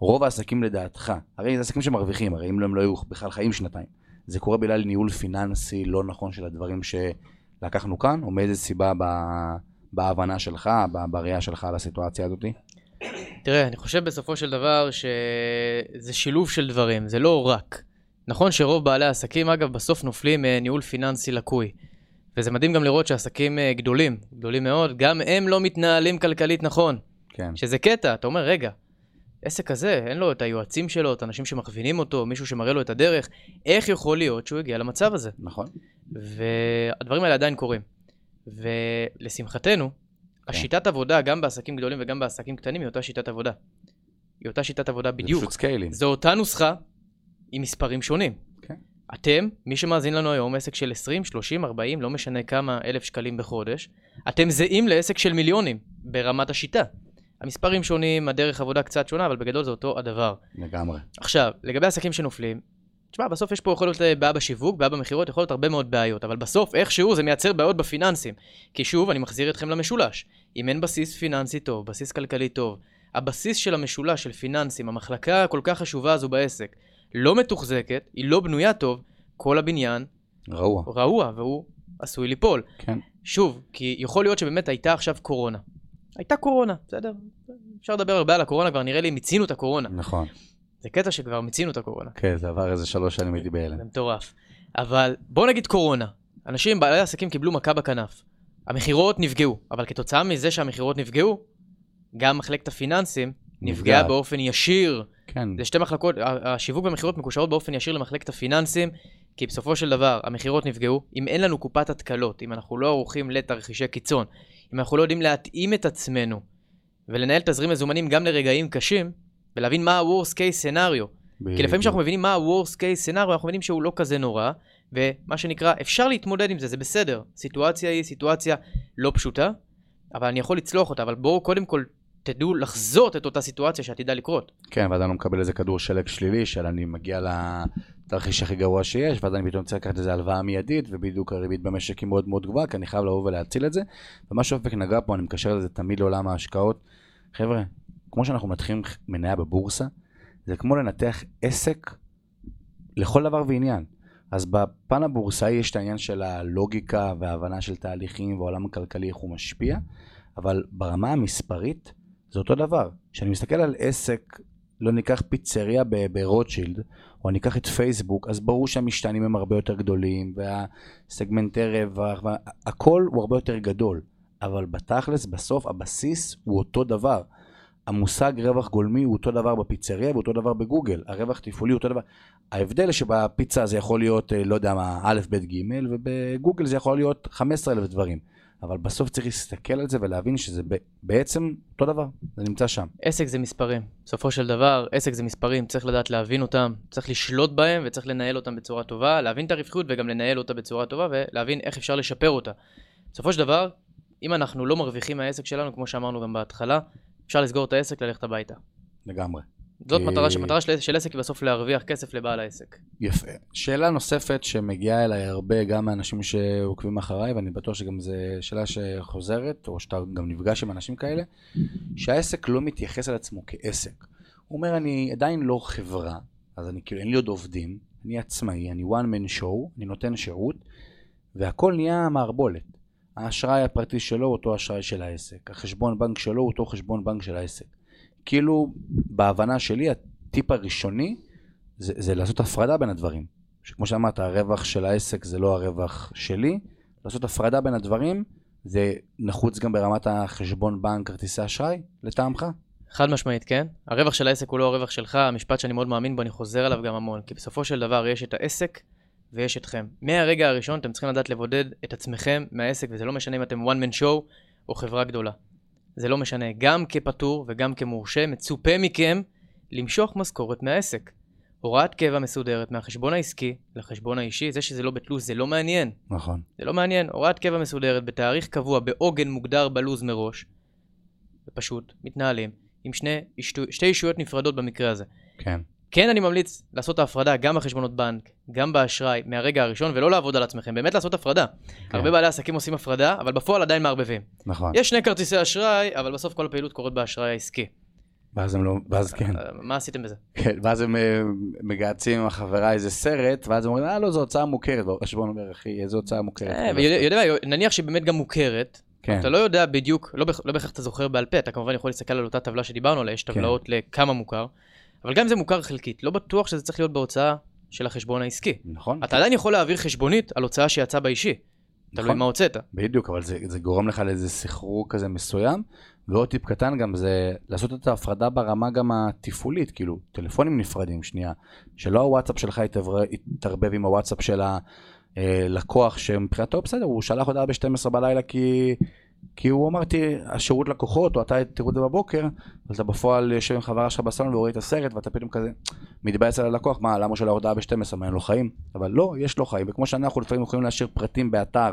רוב העסקים לדעתך, הרי זה עסקים שמרוויחים, הרי אם לא הם לא היו בכלל חיים שנתיים. זה קורה בגלל ניהול פיננסי לא נכון של הדברים שלקחנו כאן, או מאיזה סיבה ב... בהבנה שלך, ב- בראייה שלך על הסיטואציה הזאתי? תראה, אני חושב בסופו של דבר שזה שילוב של דברים, זה לא רק. נכון שרוב בעלי העסקים, אגב, בסוף נופלים מניהול פיננסי לקוי. וזה מדהים גם לראות שעסקים אה, גדולים, גדולים מאוד, גם הם לא מתנהלים כלכלית נכון. כן. שזה קטע, אתה אומר, רגע, עסק כזה, אין לו את היועצים שלו, את האנשים שמכווינים אותו, מישהו שמראה לו את הדרך, איך יכול להיות שהוא הגיע למצב הזה? נכון? והדברים האלה עדיין קורים. ולשמחתנו, השיטת עבודה, גם בעסקים גדולים וגם בעסקים קטנים, היא אותה שיטת עבודה. היא אותה שיטת עבודה זה בדיוק. פשוט סקיילים. זו אותה נוסחה עם מספרים שונים. כן. אתם, מי שמאזין לנו היום, עסק של 20, 30, 40, לא משנה כמה אלף שקלים בחודש, אתם זהים לעסק של מיליונים ברמת השיטה. המספרים שונים, הדרך עבודה קצת שונה, אבל בגדול זה אותו הדבר. לגמרי. עכשיו, לגבי עסקים שנופלים, תשמע, בסוף יש פה יכול להיות אה, בעיה בשיווק, בעיה במכירות, יכול להיות הרבה מאוד בעיות, אבל בסוף איכשהו זה מייצר בעיות בפיננסים. כי שוב, אני מחזיר אתכם למשולש. אם אין בסיס פיננסי טוב, בסיס כלכלי טוב, הבסיס של המשולש של פיננסים, המחלקה הכל כך חשובה הזו בעסק, לא מתוחזקת, היא לא בנויה טוב, כל הבניין רעוע. רעוע, והוא עשוי ליפול. כן. שוב, כי יכול להיות שבאמת הייתה עכשיו קורונה. הייתה קורונה, בסדר? אפשר לדבר הרבה על הקורונה, כבר נראה לי מיצינו את הקורונה. נכון. זה קטע שכבר מיצינו את הקורונה. כן, זה עבר איזה שלוש שנים הייתי בהלם. זה מטורף. אבל בוא נגיד קורונה. אנשים, בעלי עסקים קיבלו מכה בכנף. המכירות נפגעו, אבל כתוצאה מזה שהמכירות נפגעו, גם מחלקת הפיננסים נפגעה נפגעת. באופן ישיר. כן, זה שתי מחלקות, השיווק והמכירות מקושרות באופן ישיר למחלקת הפיננסים, כי בסופו של דבר המכירות נפגעו. אם אין לנו קופת התקלות, אם אנחנו לא ערוכים לתרחישי קיצון, אם אנחנו לא יודעים להתאים את עצמנו ולנהל תזרים מזומנים גם לרגעים קשים, ולהבין מה ה-Worst case scenario. כי לפעמים כשאנחנו מבינים מה ה-Worst case scenario, אנחנו מבינים שהוא לא כזה נורא, ומה שנקרא, אפשר להתמודד עם זה, זה בסדר. סיטואציה היא סיטואציה לא פשוטה, אבל אני יכול לצלוח אותה, אבל בואו קודם כל תדעו לחזות את אותה סיטואציה שעתידה לקרות. כן, ואז אני לא מקבל איזה כדור שלג שלילי של אני מגיע לתרחיש הכי גרוע שיש, ואז אני פתאום צריך לקחת איזה הלוואה מיידית, ובדיוק הריבית במשק היא מאוד מאוד גבוהה, כי אני חייב לבוא ולהציל את זה. ומה שאופק נגע פה, אני מקשר לזה תמיד לעולם ההשקעות. חבר'ה, כמו שאנחנו מנתחים מניה בבורסה, זה כמו לנתח עסק לכל דבר ועניין. אז בפן הבורסאי יש את העניין של הלוגיקה וההבנה של תהליכים והעולם הכלכלי, איך הוא משפיע, אבל ברמה המספרית זה אותו דבר. כשאני מסתכל על עסק, לא ניקח פיצריה ברוטשילד, או ניקח את פייסבוק, אז ברור שהמשתנים הם הרבה יותר גדולים, והסגמנטי רווח, והכל הוא הרבה יותר גדול. אבל בתכלס, בסוף, הבסיס הוא אותו דבר. המושג רווח גולמי הוא אותו דבר בפיצריה ואותו דבר בגוגל. הרווח תפעולי הוא אותו דבר. ההבדל שבפיצה זה יכול להיות, אה, לא יודע מה, א', ב', ג', ובגוגל זה יכול להיות 15,000 דברים. אבל בסוף צריך להסתכל על זה ולהבין שזה בעצם אותו דבר, זה נמצא שם. עסק זה מספרים. בסופו של דבר, עסק זה מספרים, צריך לדעת להבין אותם, צריך לשלוט בהם וצריך לנהל אותם בצורה טובה, להבין את הרווחיות וגם לנהל אותה בצורה טובה ולהבין איך אפשר לשפר אותה. בסופו של דבר, אם אנחנו לא מרוויחים מהעסק שלנו, כמו שאמרנו גם בהתחלה, אפשר לסגור את העסק, ללכת הביתה. לגמרי. זאת אה, מטרה, מטרה של, של עסק היא בסוף להרוויח כסף לבעל העסק. יפה. שאלה נוספת שמגיעה אליי הרבה, גם מאנשים שעוקבים אחריי, ואני בטוח שגם זו שאלה שחוזרת, או שאתה גם נפגש עם אנשים כאלה, שהעסק לא מתייחס על עצמו כעסק. הוא אומר, אני עדיין לא חברה, אז אני כאילו, אין לי עוד עובדים, אני עצמאי, אני one man show, אני נותן שירות, והכל נהיה מערבולת. האשראי הפרטי שלו הוא אותו אשראי של העסק, החשבון בנק שלו הוא אותו חשבון בנק של העסק. כאילו, בהבנה שלי, הטיפ הראשוני זה, זה לעשות הפרדה בין הדברים. שכמו שאמרת, הרווח של העסק זה לא הרווח שלי, לעשות הפרדה בין הדברים זה נחוץ גם ברמת החשבון בנק, כרטיסי אשראי, לטעמך? חד משמעית, כן. הרווח של העסק הוא לא הרווח שלך, המשפט שאני מאוד מאמין בו, אני חוזר עליו גם המון. כי בסופו של דבר יש את העסק ויש אתכם. מהרגע הראשון אתם צריכים לדעת לבודד את עצמכם מהעסק, וזה לא משנה אם אתם one man show או חברה גדולה. זה לא משנה. גם כפטור וגם כמורשה, מצופה מכם למשוך משכורת מהעסק. הוראת קבע מסודרת מהחשבון העסקי לחשבון האישי, זה שזה לא בתלוש זה לא מעניין. נכון. זה לא מעניין. הוראת קבע מסודרת בתאריך קבוע, בעוגן מוגדר בלוז מראש, ופשוט מתנהלים עם שני, שתי ישויות נפרדות במקרה הזה. כן. כן, אני ממליץ לעשות את ההפרדה גם בחשבונות בנק, גם באשראי, מהרגע הראשון, ולא לעבוד על עצמכם, באמת לעשות הפרדה. כן. הרבה בעלי עסקים עושים הפרדה, אבל בפועל עדיין מערבבים. נכון. יש שני כרטיסי אשראי, אבל בסוף כל הפעילות קורית באשראי העסקי. ואז הם לא, ואז כן. אה, מה עשיתם בזה? כן, ואז הם אה, מגהצים עם החברה איזה סרט, ואז הם אומרים, אה, לא, זו הוצאה מוכרת. והחשבון אומר, אחי, איזו הוצאה מוכרת. אה, ויודע יודע מה, נניח שהיא באמת גם מוכרת, כן, אתה לא יודע בדיוק, לא לא בהכרח אתה זוכר בעל פה, אתה כמובן יכול להסתכל על אותה טבלה שדיברנו עליה, יש כן. טבלאות לכמה מוכר, אבל גם אם זה מוכר חלקית, לא בטוח שזה צריך להיות בהוצאה של החשבון העסקי. נכון. אתה עדיין יכול להעביר חשבונית על הוצאה שיצאה באישי. תלוי נכון. מה הוצאת. בדיוק, אבל זה, זה גורם לך לאיזה סחרור כזה מסוים. ועוד טיפ קטן גם זה לעשות את ההפרדה ברמה גם התפעולית, כאילו, טלפונים נפרדים, שנייה. שלא הוואטסאפ שלך יתערבב עם הוואטסאפ של הלקוח, שמבחינתו בסדר, הוא שלח הודעה ב-12 בלילה כי כי הוא אמר, תראי, השירות לקוחות, או אתה תראו את זה בבוקר, אז אתה בפועל יושב עם חברה שלך בסלון ורואה את הסרט, ואתה פתאום כזה מתבאס על הלקוח, מה, למה שלא הודעה ב-12, מה, אין לו חיים? אבל לא, יש לו חיים, וכמו שאנחנו לפעמים יכולים להשאיר פרטים באתר,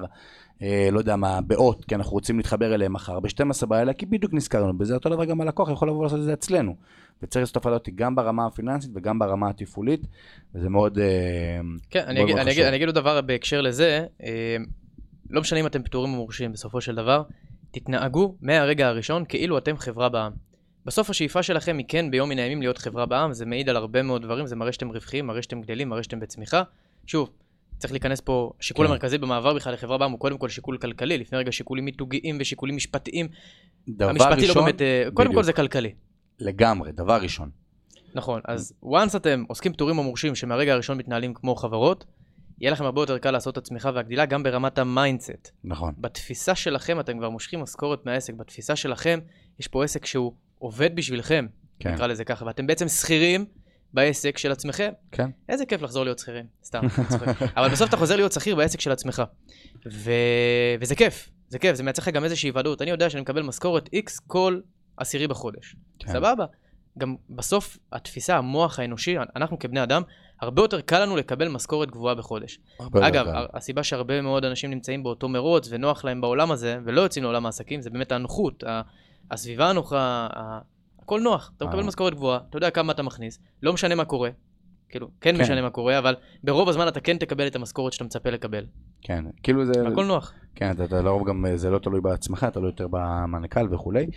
אה, לא יודע מה, באות, כי אנחנו רוצים להתחבר אליהם מחר, ב-12 בלילה, כי בדיוק נזכרנו בזה, אותו דבר גם הלקוח יכול לבוא לעשות את זה אצלנו. וצריך לעשות הפעלה אותי גם ברמה הפיננסית וגם ברמה התפעולית, וזה מאוד... אה, כן, מאוד אני, אגיד, אני, אגיד, אני אגיד עוד דבר בהקשר לזה, אה, לא משנה אם אתם פטורים או מורשים בסופו של דבר, תתנהגו מהרגע הראשון כאילו אתם חברה בע"מ. בסוף השאיפה שלכם היא כן ביום מן הימים להיות חברה בע"מ, זה מעיד על הרבה מאוד דברים, זה מראה שאתם רווחיים, מראה שאתם גדלים, מראה שאתם בצמיחה. שוב, צריך להיכנס פה, השיקול כן. המרכזי במעבר בכלל לחברה בע"מ הוא קודם כל שיקול כלכלי, לפני רגע שיקולים מיתוגיים ושיקולים משפטיים. דבר המשפטי ראשון, לא באמת, אה, קודם בדיוק. כל זה כלכלי. לגמרי, דבר ראשון. נכון, אז once אתם עוסקים פטורים או מורשים שמהרגע הראשון מתנהלים כמו חברות, יהיה לכם הרבה יותר קל לעשות את הצמיחה והגדילה גם ברמת ה mindset. נכון. בתפיסה שלכם אתם כבר מושכים משכורת מהעסק, בתפיסה שלכם יש פה עסק שהוא עובד בשבילכם, כן. נקרא לזה ככה, ואתם בעצם שכירים בעסק של עצמכם. כן. איזה כיף לחזור להיות שכירים, סתם, אבל בסוף אתה חוזר להיות שכיר בעסק של עצמך. ו... וזה כיף, זה כיף, זה מייצר לך גם איזושהי ודאות. אני יודע שאני מקבל משכורת X כל עשירי בחודש. כן. סבבה. גם בסוף התפיסה, המוח האנושי, אנחנו כבני אדם, הרבה יותר קל לנו לקבל משכורת גבוהה בחודש. אגב, קל. הסיבה שהרבה מאוד אנשים נמצאים באותו מרוץ ונוח להם בעולם הזה, ולא יוצאים לעולם העסקים, זה באמת הנוחות, הסביבה הנוחה, הכל נוח. אתה מקבל אה. משכורת גבוהה, אתה יודע כמה אתה מכניס, לא משנה מה קורה. כאילו, כן, כן משנה מה קורה, אבל ברוב הזמן אתה כן תקבל את המשכורת שאתה מצפה לקבל. כן, כאילו זה... הכל נוח. כן, אתה, אתה לרוב גם, זה לא תלוי בעצמך, תלוי יותר במנכ"ל וכולי.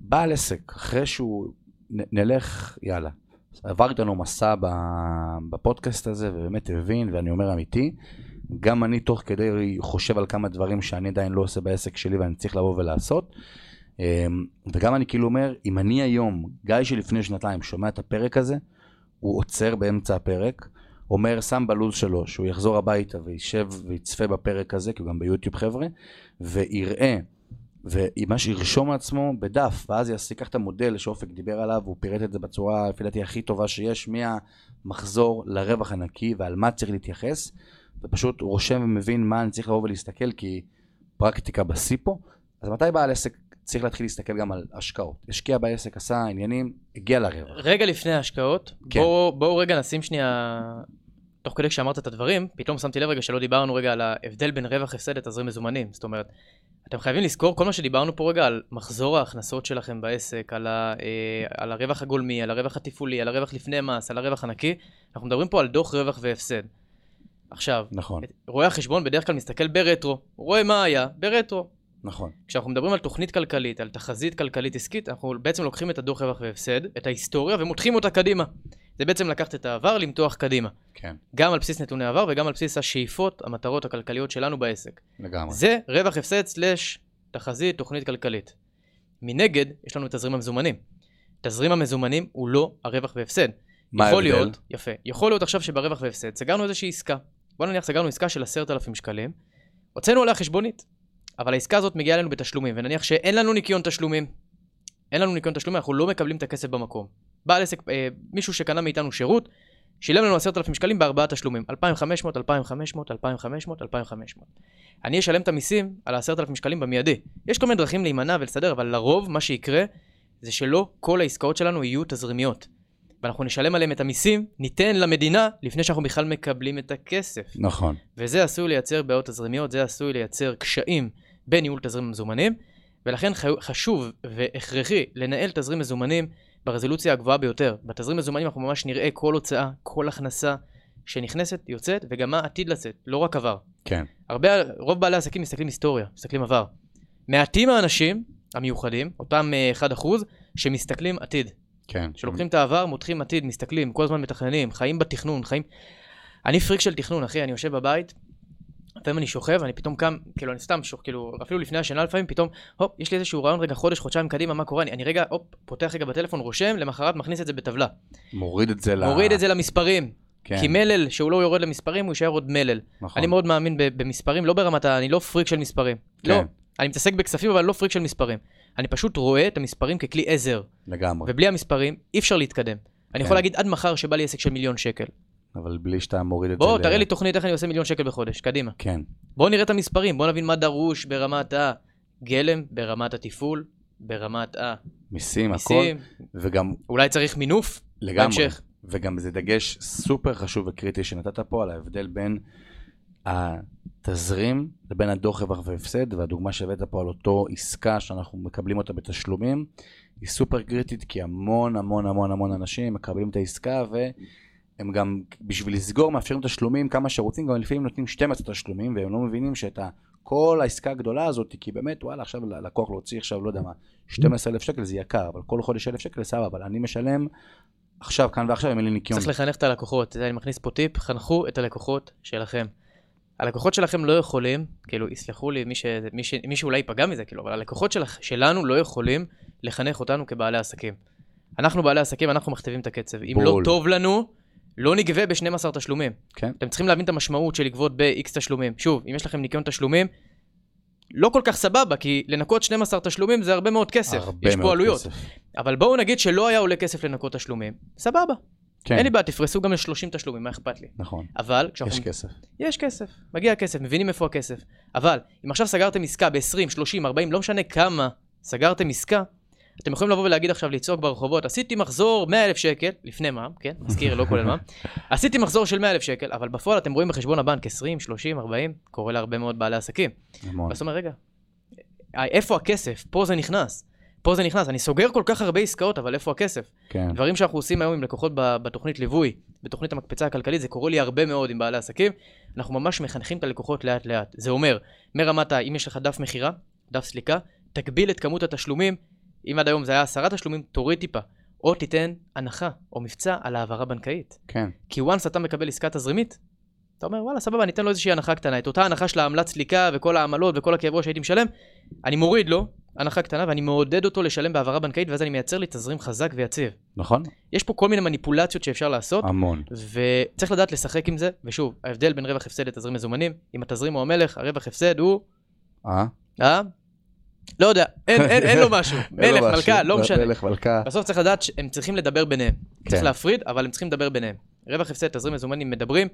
בעל עסק, אחרי שהוא, נ, נלך, יאללה, עבר איתנו מסע בפודקאסט הזה ובאמת הבין, ואני אומר אמיתי, גם אני תוך כדי חושב על כמה דברים שאני עדיין לא עושה בעסק שלי ואני צריך לבוא ולעשות. אמ, וגם אני כאילו אומר, אם אני היום, גיא שלפני שנתיים, שומע את הפרק הזה, הוא עוצר באמצע הפרק, אומר, שם בלו"ז שלו, שהוא יחזור הביתה וישב ויצפה בפרק הזה, כי הוא גם ביוטיוב חבר'ה, ויראה וממש ירשום לעצמו בדף, ואז ייקח את המודל שאופק דיבר עליו, הוא פירט את זה בצורה, לפי דעתי, הכי טובה שיש, מהמחזור לרווח הנקי ועל מה צריך להתייחס, ופשוט רושם ומבין מה אני צריך לבוא ולהסתכל, כי פרקטיקה בשיא פה. אז מתי בעל עסק צריך להתחיל להסתכל גם על השקעות? השקיע בעסק, עשה עניינים, הגיע לרווח. רגע לפני ההשקעות, כן. בואו בוא רגע נשים שנייה, תוך כדי שאמרת את הדברים, פתאום שמתי לב רגע שלא דיברנו רגע על ההבדל בין רווח הפסד לתזרים מזומנים. זאת אומרת, אתם חייבים לזכור כל מה שדיברנו פה רגע על מחזור ההכנסות שלכם בעסק, על, ה, אה, על הרווח הגולמי, על הרווח התפעולי, על הרווח לפני מס, על הרווח הנקי, אנחנו מדברים פה על דוח רווח והפסד. עכשיו, נכון. רואה החשבון בדרך כלל מסתכל ברטרו, הוא רואה מה היה ברטרו. נכון. כשאנחנו מדברים על תוכנית כלכלית, על תחזית כלכלית עסקית, אנחנו בעצם לוקחים את הדוח רווח והפסד, את ההיסטוריה, ומותחים אותה קדימה. זה בעצם לקחת את העבר, למתוח קדימה. כן. גם על בסיס נתוני העבר וגם על בסיס השאיפות, המטרות הכלכליות שלנו בעסק. לגמרי. זה רווח הפסד סלש תחזית, תוכנית כלכלית. מנגד, יש לנו את תזרים המזומנים. תזרים המזומנים הוא לא הרווח והפסד. מה ההבדל? להיות, יפה. יכול להיות עכשיו שברווח והפסד סגרנו איזושהי עסקה. בוא נניח סגרנו עסקה של עשרת אלפים שקלים, הוצאנו עליה חשבונית, אבל העסקה הזאת מגיעה אלינו בתשלומים, ונניח שאין לנו ניקיון תשלומים. אין לנו ניקיון תשלומים, אנחנו לא מקבלים את הכסף במקום. בעל עסק, אה, מישהו שקנה מאיתנו שירות, שילם לנו עשרת אלפים שקלים בארבעה תשלומים, 2,500, 2,500, 2,500, 2,500. אני אשלם את המיסים על העשרת אלפים שקלים במיידי. יש כל מיני דרכים להימנע ולסדר, אבל לרוב מה שיקרה זה שלא כל העסקאות שלנו יהיו תזרימיות. ואנחנו נשלם עליהם את המיסים, ניתן למדינה לפני שאנחנו בכלל מקבלים את הכסף. נכון. וזה עשוי לייצר בעיות תזרימיות, זה עשוי לייצר קשיים בניהול תזרים מזומנים, ולכן חשוב והכרחי לנהל תזרים מזומנים ברזולוציה הגבוהה ביותר. בתזרים מזומנים אנחנו ממש נראה כל הוצאה, כל הכנסה שנכנסת, יוצאת, וגם מה עתיד לצאת, לא רק עבר. כן. הרבה, רוב בעלי העסקים מסתכלים היסטוריה, מסתכלים עבר. מעטים האנשים המיוחדים, אותם 1%, אה, שמסתכלים עתיד. כן. שלוקחים את העבר, מותחים עתיד, מסתכלים, כל הזמן מתכננים, חיים בתכנון, חיים... אני פריק של תכנון, אחי, אני יושב בבית, לפעמים אני שוכב, אני פתאום קם, כאילו, אני סתם שוכב, כאילו, אפילו לפני השינה לפעמים, פתאום, הופ, יש לי איזשהו רעיון, רגע, חודש, חודשיים קדימה, מה קורה? אני, אני רגע, הופ, פותח רגע בטלפון, רושם, למחרת מכניס את זה בטבלה. מוריד את זה ל... מוריד את זה למספרים. כן. כי מלל, שהוא לא יורד למספרים, הוא יישאר עוד מלל. נכון. אני מאוד מאמין במספרים, לא ברמת ה... אני לא פריק של מספרים. כן. לא. אני מתעסק בכספים, אבל לא פריק של מספרים. אני פשוט רואה את המספרים ככלי עזר. לגמרי. ובלי המספרים, אי אפשר להתקדם. אני יכול כן. להגיד עד מחר שבא לי עסק של מיליון שקל. אבל בלי שאתה מוריד את בוא, זה... בוא, תראה לי תוכנית איך אני עושה מיליון שקל בחודש, קדימה. כן. בוא נראה את המספרים, בוא נבין מה דרוש ברמת ה... גלם ברמת התפעול, ברמת ה... מיסים, הכל. מיסים. וגם, אולי צריך מינוף לגמרי. בהמשך. וגם זה דגש סופר חשוב וקריטי שנתת פה על ההבדל בין התזרים לבין הדוח רווח והפסד, והדוגמה שהבאת פה על אותו עסקה שאנחנו מקבלים אותה בתשלומים, היא סופר קריטית כי המון המון המון המון אנשים מקבלים את העסקה והם גם בשביל לסגור מאפשרים תשלומים כמה שרוצים, גם לפעמים נותנים 12 תשלומים והם לא מבינים שאת. כל העסקה הגדולה הזאת, כי באמת, וואלה, עכשיו לקוח להוציא עכשיו, לא יודע מה, 12,000 שקל זה יקר, אבל כל חודש 1,000 שקל סבבה, אבל אני משלם עכשיו, כאן ועכשיו, אם אין לי ניקיון. צריך לחנך את הלקוחות, אני מכניס פה טיפ, חנכו את הלקוחות שלכם. הלקוחות שלכם לא יכולים, כאילו, יסלחו לי, מי, ש, מי, ש, מי שאולי ייפגע מזה, כאילו, אבל הלקוחות של, שלנו לא יכולים לחנך אותנו כבעלי עסקים. אנחנו בעלי עסקים, אנחנו מכתיבים את הקצב. אם לא בול. טוב לנו, לא נגבה ב-12 תשלומים. כן. אתם צריכים להבין את המשמעות של לגבות ב-X תשלומים. שוב, אם יש לכם ניקיון תשלומים, לא כל כך סבבה, כי לנקות 12 תשלומים זה הרבה מאוד כסף. הרבה יש פה עלויות. כסף. אבל בואו נגיד שלא היה עולה כסף לנקות תשלומים. סבבה. כן, אין לי בעיה, תפרסו גם ל-30 תשלומים, מה אכפת לי? נכון. אבל כשאנחנו... יש כסף. יש כסף, מגיע כסף, מבינים איפה הכסף. אבל אם עכשיו סגרתם עסקה ב-20, 30, 40, לא משנה כמה סגרתם עסקה, אתם יכולים לבוא ולהגיד עכשיו, לצעוק ברחובות, עשיתי מחזור 100,000 שקל, לפני מע"מ, כן, מזכיר, לא כולל מע"מ, עשיתי מחזור של 100,000 שקל, אבל בפועל אתם רואים בחשבון הבנק 20, 30, 40, קורה להרבה מאוד בעלי עסקים. ואז אתה אומר, רגע, אה, איפה הכסף? פה זה נכנס. פה זה נכנס. אני סוגר כל כך הרבה עסקאות, אבל איפה הכסף? כן. דברים שאנחנו עושים היום עם לקוחות בתוכנית ליווי, בתוכנית המקפצה הכלכלית, זה קורה לי הרבה מאוד עם בעלי עסקים. אנחנו ממש מחנכים את הלקוחות לאט לאט. זה אומר, מרמת. אם יש לך דף מכירה, דף סליקה, תגביל את כמות התשלומים. אם עד היום זה היה עשרה תשלומים, תוריד טיפה. או תיתן הנחה או מבצע על העברה בנקאית. כן. כי once אתה מקבל עסקה תזרימית, אתה אומר, וואלה, סבבה, אני אתן לו איזושהי הנחה קטנה. את אותה הנחה של העמלת סליקה וכל העמלות וכל הכאב ראש שהייתי משלם, אני מוריד לו הנחה קטנה ואני מעודד אותו לשלם בהעברה בנקאית, ואז אני מייצר לי תזרים חזק ויציב. נכון? יש פה כל מיני מניפולציות שאפשר לעשות, המון. וצריך לדעת לשחק עם זה, ושוב, ההבדל בין רווח הפסד לתזרים מזומנים, אם התזרים הוא המלך, הרווח הפסד הוא, אה? אה? לא יודע, אין, אין, אין לו משהו, מלך. מלכה, לא משנה. מלך, מלכה. בסוף צריך לדעת שהם צריכים לדבר ביניהם. צריך כן. להפריד, אבל הם צריכים לדבר ביניהם. רווח הפסד, תזרים מזומנים מדברים,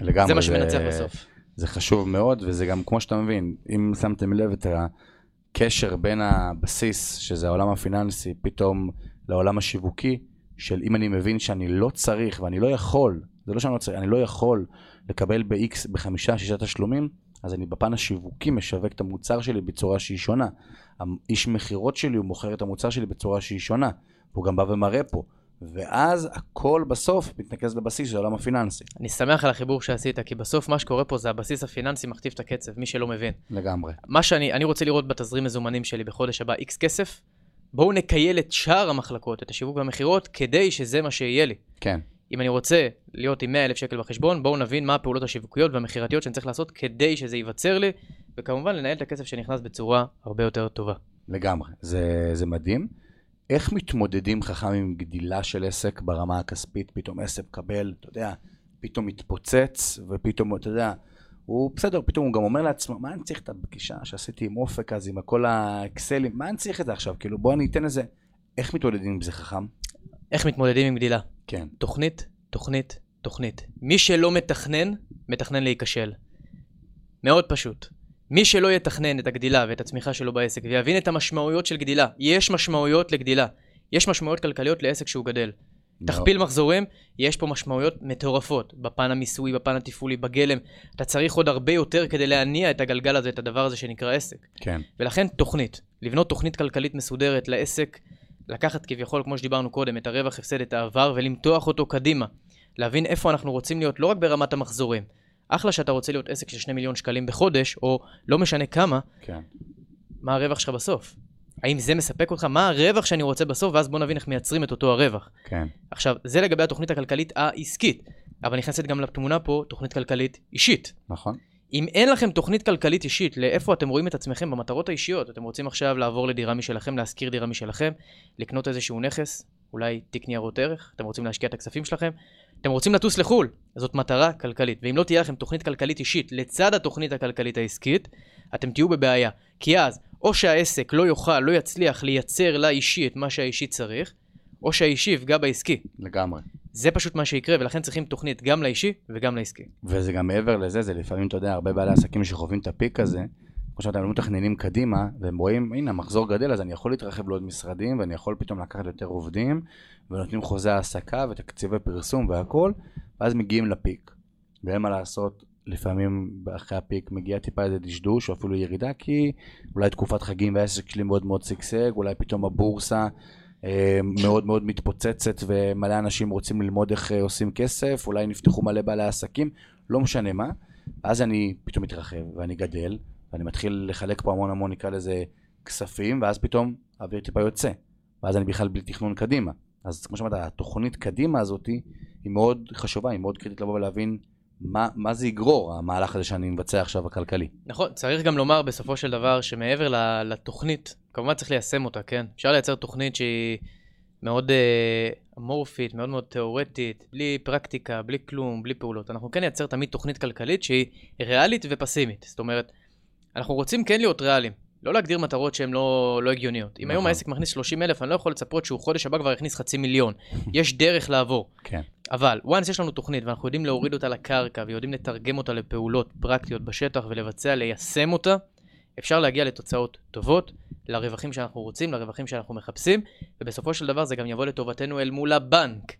לגמרי. זה מה שמנצח בסוף. זה חשוב מאוד, וזה גם, כמו שאתה מבין, אם שמתם לב את הקשר בין הבסיס, שזה העולם הפיננסי, פתאום לעולם השיווקי, של אם אני מבין שאני לא צריך ואני לא יכול, זה לא שאני לא צריך, אני לא יכול לקבל ב-X בחמישה, שישה תשלומים, אז אני בפן השיווקי משווק את המוצר שלי בצורה שהיא שונה. האיש מכירות שלי, הוא מוכר את המוצר שלי בצורה שהיא שונה. והוא גם בא ומראה פה. ואז הכל בסוף מתנקז לבסיס של העולם הפיננסי. אני שמח על החיבור שעשית, כי בסוף מה שקורה פה זה הבסיס הפיננסי מכתיב את הקצב, מי שלא מבין. לגמרי. מה שאני אני רוצה לראות בתזרים מזומנים שלי בחודש הבא, איקס כסף, בואו נקייל את שאר המחלקות, את השיווק והמכירות, כדי שזה מה שיהיה לי. כן. אם אני רוצה להיות עם 100,000 שקל בחשבון, בואו נבין מה הפעולות השיווקיות והמכירתיות שאני צריך לעשות כדי שזה ייווצר לי, וכמובן לנהל את הכסף שנכנס בצורה הרבה יותר טובה. לגמרי, זה, זה מדהים. איך מתמודדים חכם עם גדילה של עסק ברמה הכספית? פתאום עסק מקבל, אתה יודע, פתאום מתפוצץ, ופתאום, אתה יודע, הוא בסדר, פתאום הוא גם אומר לעצמו, מה אני צריך את הפגישה שעשיתי עם אופק אז, עם כל האקסלים, מה אני צריך את זה עכשיו? כאילו, בוא אני אתן איזה... איך מתמודדים עם זה חכם? איך מתמודדים עם גדילה? כן, תוכנית, תוכנית, תוכנית. מי שלא מתכנן, מתכנן להיכשל. מאוד פשוט. מי שלא יתכנן את הגדילה ואת הצמיחה שלו בעסק ויבין את המשמעויות של גדילה, יש משמעויות לגדילה. יש משמעויות כלכליות לעסק שהוא גדל. תכפיל מחזורים, יש פה משמעויות מטורפות. בפן המיסוי, בפן התפעולי, בגלם. אתה צריך עוד הרבה יותר כדי להניע את הגלגל הזה, את הדבר הזה שנקרא עסק. כן, ולכן תוכנית. לבנות תוכנית כלכלית מסודרת לעסק, לקחת כביכול, כמו שדיברנו קודם, את הרווח, הפסד, את העבר, ולמתוח אותו קדימה. להבין איפה אנחנו רוצים להיות, לא רק ברמת המחזורים. אחלה שאתה רוצה להיות עסק של 2 מיליון שקלים בחודש, או לא משנה כמה, כן. מה הרווח שלך בסוף? האם זה מספק אותך? מה הרווח שאני רוצה בסוף? ואז בוא נבין איך מייצרים את אותו הרווח. כן, עכשיו, זה לגבי התוכנית הכלכלית העסקית, אבל נכנסת גם לתמונה פה תוכנית כלכלית אישית. נכון. אם אין לכם תוכנית כלכלית אישית לאיפה אתם רואים את עצמכם במטרות האישיות, אתם רוצים עכשיו לעבור לדירה משלכם, להשכיר דירה משלכם, לקנות איזשהו נכס, אולי תיק ניירות ערך, אתם רוצים להשקיע את הכספים שלכם, אתם רוצים לטוס לחו"ל, זאת מטרה כלכלית. ואם לא תהיה לכם תוכנית כלכלית אישית לצד התוכנית הכלכלית העסקית, אתם תהיו בבעיה. כי אז, או שהעסק לא יוכל, לא יצליח לייצר לאישי את מה שהאישי צריך, או שהאישי יפגע בעסקי. לגמרי. זה פשוט מה שיקרה, ולכן צריכים תוכנית גם לאישי וגם לעסקי. וזה גם מעבר לזה, זה לפעמים, אתה יודע, הרבה בעלי עסקים שחווים את הפיק הזה, כמו שאתם לא מתכננים קדימה, והם רואים, הנה, המחזור גדל, אז אני יכול להתרחב לעוד משרדים, ואני יכול פתאום לקחת יותר עובדים, ונותנים חוזה העסקה ותקציבי פרסום והכל, ואז מגיעים לפיק. ואין מה לעשות, לפעמים אחרי הפיק מגיע טיפה איזה דשדוש, או אפילו ירידה, כי אולי תקופת חגים והעסק שלי מאוד מאוד שגשג, אולי פתאום הבורסה מאוד מאוד מתפוצצת, ומלא אנשים רוצים ללמוד איך אה, עושים כסף, אולי נפתחו מלא בעלי עסקים, לא משנה מה. אז אני פתאום מתרחב, ואני גדל, ואני מתחיל לחלק פה המון המון, נקרא לזה, כספים, ואז פתאום האוויר טיפה יוצא. ואז אני בכלל בלי תכנון קדימה. אז כמו שאמרת, התוכנית קדימה הזאת היא מאוד חשובה, היא מאוד קריטית לבוא ולהבין מה, מה זה יגרור, המהלך הזה שאני מבצע עכשיו הכלכלי. נכון, צריך גם לומר בסופו של דבר שמעבר לתוכנית, כמובן צריך ליישם אותה, כן? אפשר לייצר תוכנית שהיא מאוד uh, אמורפית, מאוד מאוד תיאורטית, בלי פרקטיקה, בלי כלום, בלי פעולות. אנחנו כן נייצר תמיד תוכנית כלכלית שהיא ריאלית ופסימית. זאת אומרת, אנחנו רוצים כן להיות ריאליים, לא להגדיר מטרות שהן לא, לא הגיוניות. אם היום נכון. העסק מכניס 30 אלף, אני לא יכול לצפות שהוא חודש הבא כבר יכניס חצי מיליון. יש דרך לעבור. כן. אבל, once יש לנו תוכנית ואנחנו יודעים להוריד אותה לקרקע ויודעים לתרגם אותה לפעולות פרקטיות בשטח ולבצע, ליישם אותה, אפשר להגיע לתוצאות טובות, לרווחים שאנחנו רוצים, לרווחים שאנחנו מחפשים, ובסופו של דבר זה גם יבוא לטובתנו אל מול הבנק.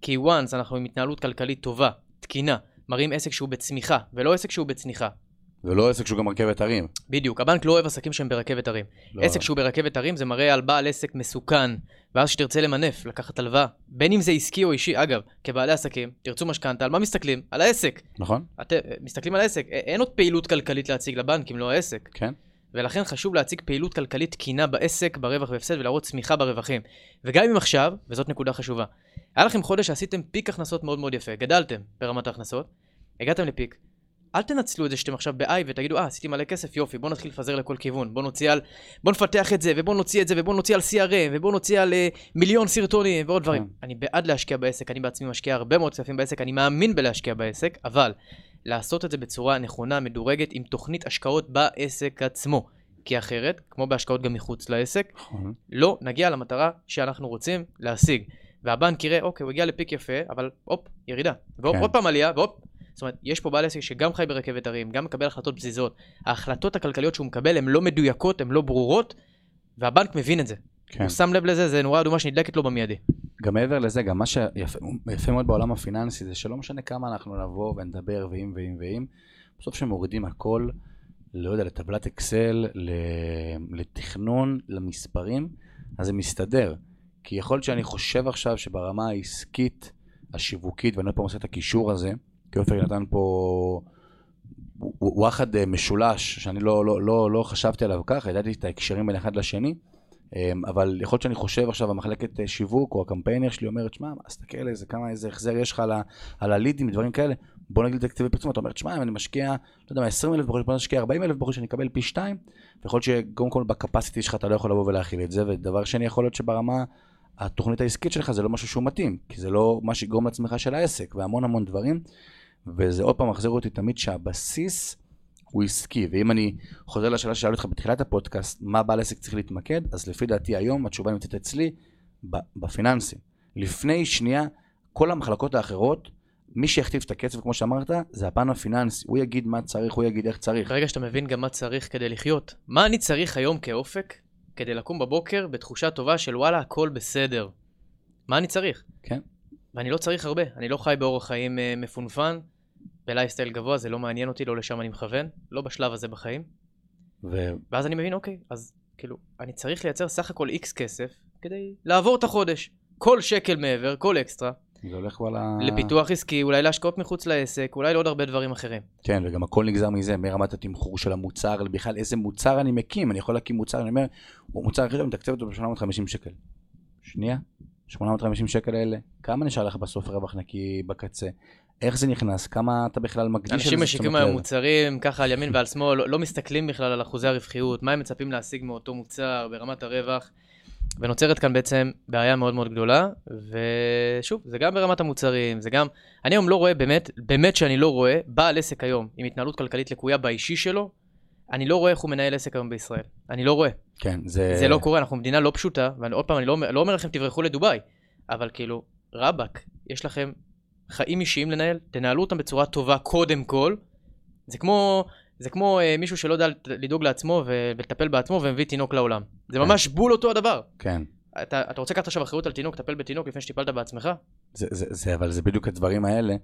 כי once אנחנו עם התנהלות כלכלית טובה, תקינה, מראים עסק שהוא בצמיחה, ולא עסק שהוא בצניחה. ולא עסק שהוא גם רכבת הרים. בדיוק, הבנק לא אוהב עסקים שהם ברכבת הרים. לא. עסק שהוא ברכבת הרים זה מראה על בעל עסק מסוכן, ואז שתרצה למנף, לקחת הלוואה, בין אם זה עסקי או אישי, אגב, כבעלי עסקים, תרצו משכנתה, על מה מסתכלים? על העסק. נכון. אתם מסתכלים על העסק, אין עוד פעילות כלכלית להציג לבנק אם לא העסק. כן. ולכן חשוב להציג פעילות כלכלית תקינה בעסק, ברווח והפסד, ולהראות צמיחה ברווחים. וגם אם עכשיו, וזאת נקודה חשובה, היה לכם חודש שעשיתם פיק הכנסות מאוד מאוד יפה, גדלתם ברמת ההכנסות, הגעתם לפיק, אל תנצלו את זה שאתם עכשיו ב-i ותגידו, אה, עשיתי מלא כסף, יופי, בוא נתחיל לפזר לכל כיוון. בוא נוציא על... בוא נפתח את זה, ובוא נוציא את זה, ובוא נוציא על CRM, ובוא נוציא על uh, מיליון סרטונים ועוד דברים. כן. אני בעד להשקיע בעסק, אני בעצמי משקיע הרבה מאוד כספים בעסק, אני מאמין בלהשקיע בעסק, אבל לעשות את זה בצורה נכונה, מדורגת, עם תוכנית השקעות בעסק עצמו. כי אחרת, כמו בהשקעות גם מחוץ לעסק, נכון. לא נגיע למטרה שאנחנו רוצים להשיג. והבנק יראה, אוקיי, הוא הגיע לפיק יפה, אבל הופ, ירידה. והופ, כן. עוד פעם עלייה, והופ, זאת אומרת, יש פה בעל עסק שגם חי ברכבת הרים, גם מקבל החלטות פזיזות. ההחלטות הכלכליות שהוא מקבל הן לא מדויקות, הן לא ברורות, והבנק מבין את זה. כן. הוא שם לב לזה, זה נורה אדומה שנדלקת לו במיידי. גם מעבר לזה, גם מה שיפה מאוד בעולם הפיננסי זה שלא משנה כמה אנחנו נבוא ונדבר ואם ואם ואם, בסוף שמורידים הכל, לא יודע, לטבלת אקסל, לתכנון, למספרים, אז זה מסתדר. כי יכול להיות שאני חושב עכשיו שברמה העסקית, השיווקית, ואני עוד פעם עושה את הקישור הזה, כי עופר נתן פה וואחד אה, משולש, שאני לא, לא, לא, לא חשבתי עליו ככה, ידעתי את ההקשרים בין אחד לשני, אמ, אבל יכול להיות שאני חושב עכשיו, המחלקת אה, שיווק או הקמפיינר שלי אומרת, שמע, תסתכל איזה, כמה, איזה החזר יש לך על, על הלידים, דברים כאלה, בוא נגיד תקציבי פרסום, אתה אומר, שמע, אם אני משקיע, לא יודע מה, 20 אלף בחודש, בוא נשקיע 40 אלף בחודש, שאני אקבל פי 2, ויכול להיות שקודם כל בקפסיטי שלך אתה לא יכול לבוא ולהכיל את זה, ודבר שני, יכול להיות שברמה התוכנית העסקית שלך זה לא משהו שהוא מתאים, כי זה לא מה שיגרום לצמיחה של העסק, והמון המון דברים. וזה עוד פעם מחזיר אותי תמיד שהבסיס הוא עסקי, ואם אני חוזר לשאלה ששאלתי אותך בתחילת הפודקאסט, מה בעל עסק צריך להתמקד, אז לפי דעתי היום התשובה נמצאת אצלי בפיננסים. לפני שנייה, כל המחלקות האחרות, מי שיכתיב את הקצב, כמו שאמרת, זה הפן הפיננסי. הוא יגיד מה צריך, הוא יגיד איך צריך. ברגע שאתה מבין גם מה צריך כדי לחיות, מה אני צריך היום כאופק כדי לקום בבוקר בתחושה טובה של וואלה, הכל בסדר. מה אני צריך? כן. ואני לא צריך הרבה, אני לא חי באורח חיים uh, מפונפן, בלייסטייל גבוה, זה לא מעניין אותי, לא לשם אני מכוון, לא בשלב הזה בחיים. ו... ואז אני מבין, אוקיי, אז כאילו, אני צריך לייצר סך הכל איקס כסף כדי לעבור את החודש. כל שקל מעבר, כל אקסטרה. זה הולך וואלה... לפיתוח עסקי, אולי להשקעות מחוץ לעסק, אולי לעוד הרבה דברים אחרים. כן, וגם הכל נגזר מזה, מרמת התמחור של המוצר, בכלל איזה מוצר אני מקים, אני יכול להקים מוצר, אני אומר, הוא מוצר טוב, אני מתקצב אותו ב-850 שקל. שנייה, 850 שקל האלה, כמה נשאר לך בסוף רווח נקי בקצה? איך זה נכנס? כמה אתה בכלל מקדיש לזה? אנשים משיקים היום מוצרים ככה על ימין ועל שמאל, לא, לא מסתכלים בכלל על אחוזי הרווחיות, מה הם מצפים להשיג מאותו מוצר ברמת הרווח, ונוצרת כאן בעצם בעיה מאוד מאוד גדולה, ושוב, זה גם ברמת המוצרים, זה גם, אני היום לא רואה, באמת, באמת שאני לא רואה, בעל עסק היום עם התנהלות כלכלית לקויה באישי שלו, אני לא רואה איך הוא מנהל עסק היום בישראל. אני לא רואה. כן, זה... זה לא קורה, אנחנו מדינה לא פשוטה, ועוד פעם, אני לא, לא אומר לכם תברחו לדובאי, אבל כאילו, רבאק, יש לכם חיים אישיים לנהל, תנהלו אותם בצורה טובה קודם כל. זה כמו זה כמו אה, מישהו שלא יודע לדאוג לעצמו ולטפל בעצמו ומביא תינוק לעולם. זה כן. ממש בול אותו הדבר. כן. אתה, אתה רוצה לקחת עכשיו אחריות על תינוק, טפל בתינוק לפני שטיפלת בעצמך? זה, זה, זה, אבל זה בדיוק הדברים האלה,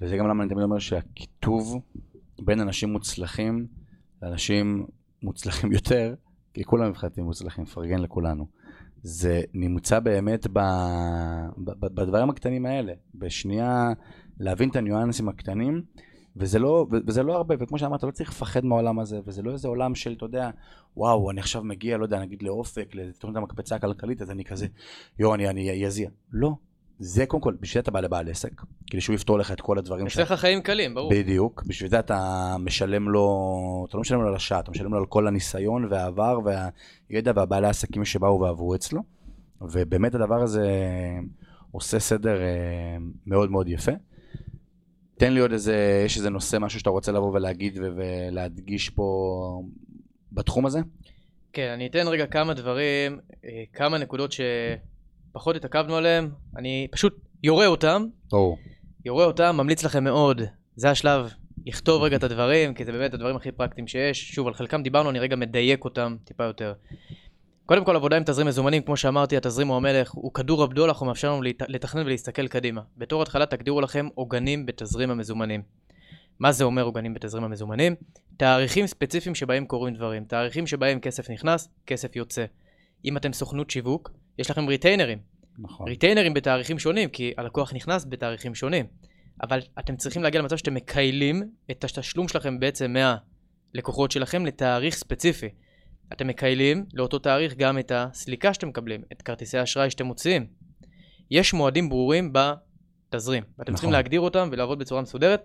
וזה גם למה אני תמיד אומר שהקיטוב בין אנשים מוצלחים לאנשים מוצלחים יותר, כי כולם מבחינתי מוצלחים, מפרגן לכולנו. זה נמצא באמת ב, ב, ב, בדברים הקטנים האלה. בשנייה להבין את הניואנסים הקטנים, וזה לא, וזה לא הרבה, וכמו שאמרת, לא צריך לפחד מהעולם הזה, וזה לא איזה עולם של, אתה יודע, וואו, אני עכשיו מגיע, לא יודע, נגיד לאופק, לתוכנית המקפצה הכלכלית, אז אני כזה, יואו, אני אזיע. לא. זה קודם כל, בשביל זה אתה בא לבעל עסק, כדי שהוא יפתור לך את כל הדברים יש לך חיים קלים, ברור. בדיוק, בשביל זה אתה משלם לו, אתה לא משלם לו על השעה, אתה משלם לו על כל הניסיון והעבר והידע והבעלי העסקים שבאו ועברו אצלו, ובאמת הדבר הזה עושה סדר אה, מאוד מאוד יפה. תן לי עוד איזה, יש איזה נושא, משהו שאתה רוצה לבוא ולהגיד ולהדגיש פה בתחום הזה? כן, אני אתן רגע כמה דברים, אה, כמה נקודות שפחות התעכבנו עליהן, אני פשוט יורה אותם. או. יורה אותם, ממליץ לכם מאוד, זה השלב לכתוב רגע את הדברים, כי זה באמת הדברים הכי פרקטיים שיש. שוב, על חלקם דיברנו, אני רגע מדייק אותם טיפה יותר. קודם כל עבודה עם תזרים מזומנים, כמו שאמרתי, התזרים הוא המלך, הוא כדור הבדולח, הוא מאפשר לנו לתכנן ולהסתכל קדימה. בתור התחלה תגדירו לכם עוגנים בתזרים המזומנים. מה זה אומר עוגנים בתזרים המזומנים? תאריכים ספציפיים שבהם קורים דברים, תאריכים שבהם כסף נכנס, כסף יוצא. אם אתם סוכנות שיווק, יש לכם ריטיינרים. נכון. ריטיינרים בתאריכים שונים, כי הלקוח נכנס בתאריכים שונים. אבל אתם צריכים להגיע למצב שאתם מקיילים את התשלום שלכם בעצם מהלקוחות שלכם לתאריך ספציפי. אתם מקיילים לאותו תאריך גם את הסליקה שאתם מקבלים, את כרטיסי האשראי שאתם מוציאים. יש מועדים ברורים בתזרים, ואתם נכון. צריכים להגדיר אותם ולעבוד בצורה מסודרת.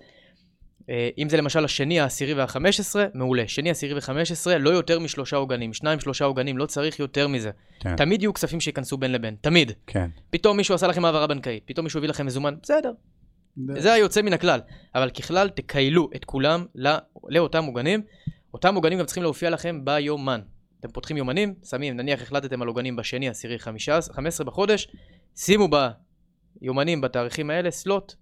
אה, אם זה למשל השני, העשירי והחמש עשרה, מעולה. שני, עשירי וחמש עשרה, לא יותר משלושה עוגנים. שניים, שלושה עוגנים, לא צריך יותר מזה. כן. תמיד יהיו כספים שייכנסו בין לבין, תמיד. כן. פתאום מישהו עשה לכם העברה בנקאית, פתאום מישהו הביא לכם מזומן, בסדר. זה היוצא מן הכלל. אבל ככלל, תקיילו את כולם לא, לאותם עוגנים. אותם עוגנים גם צריכים להופיע לכם ביומן. אתם פותחים יומנים, שמים, נניח החלטתם על עוגנים בשני, עשירי, חמישה, חמש עשרה בחודש, שימו ביומנים בתאריכים האלה סלוט,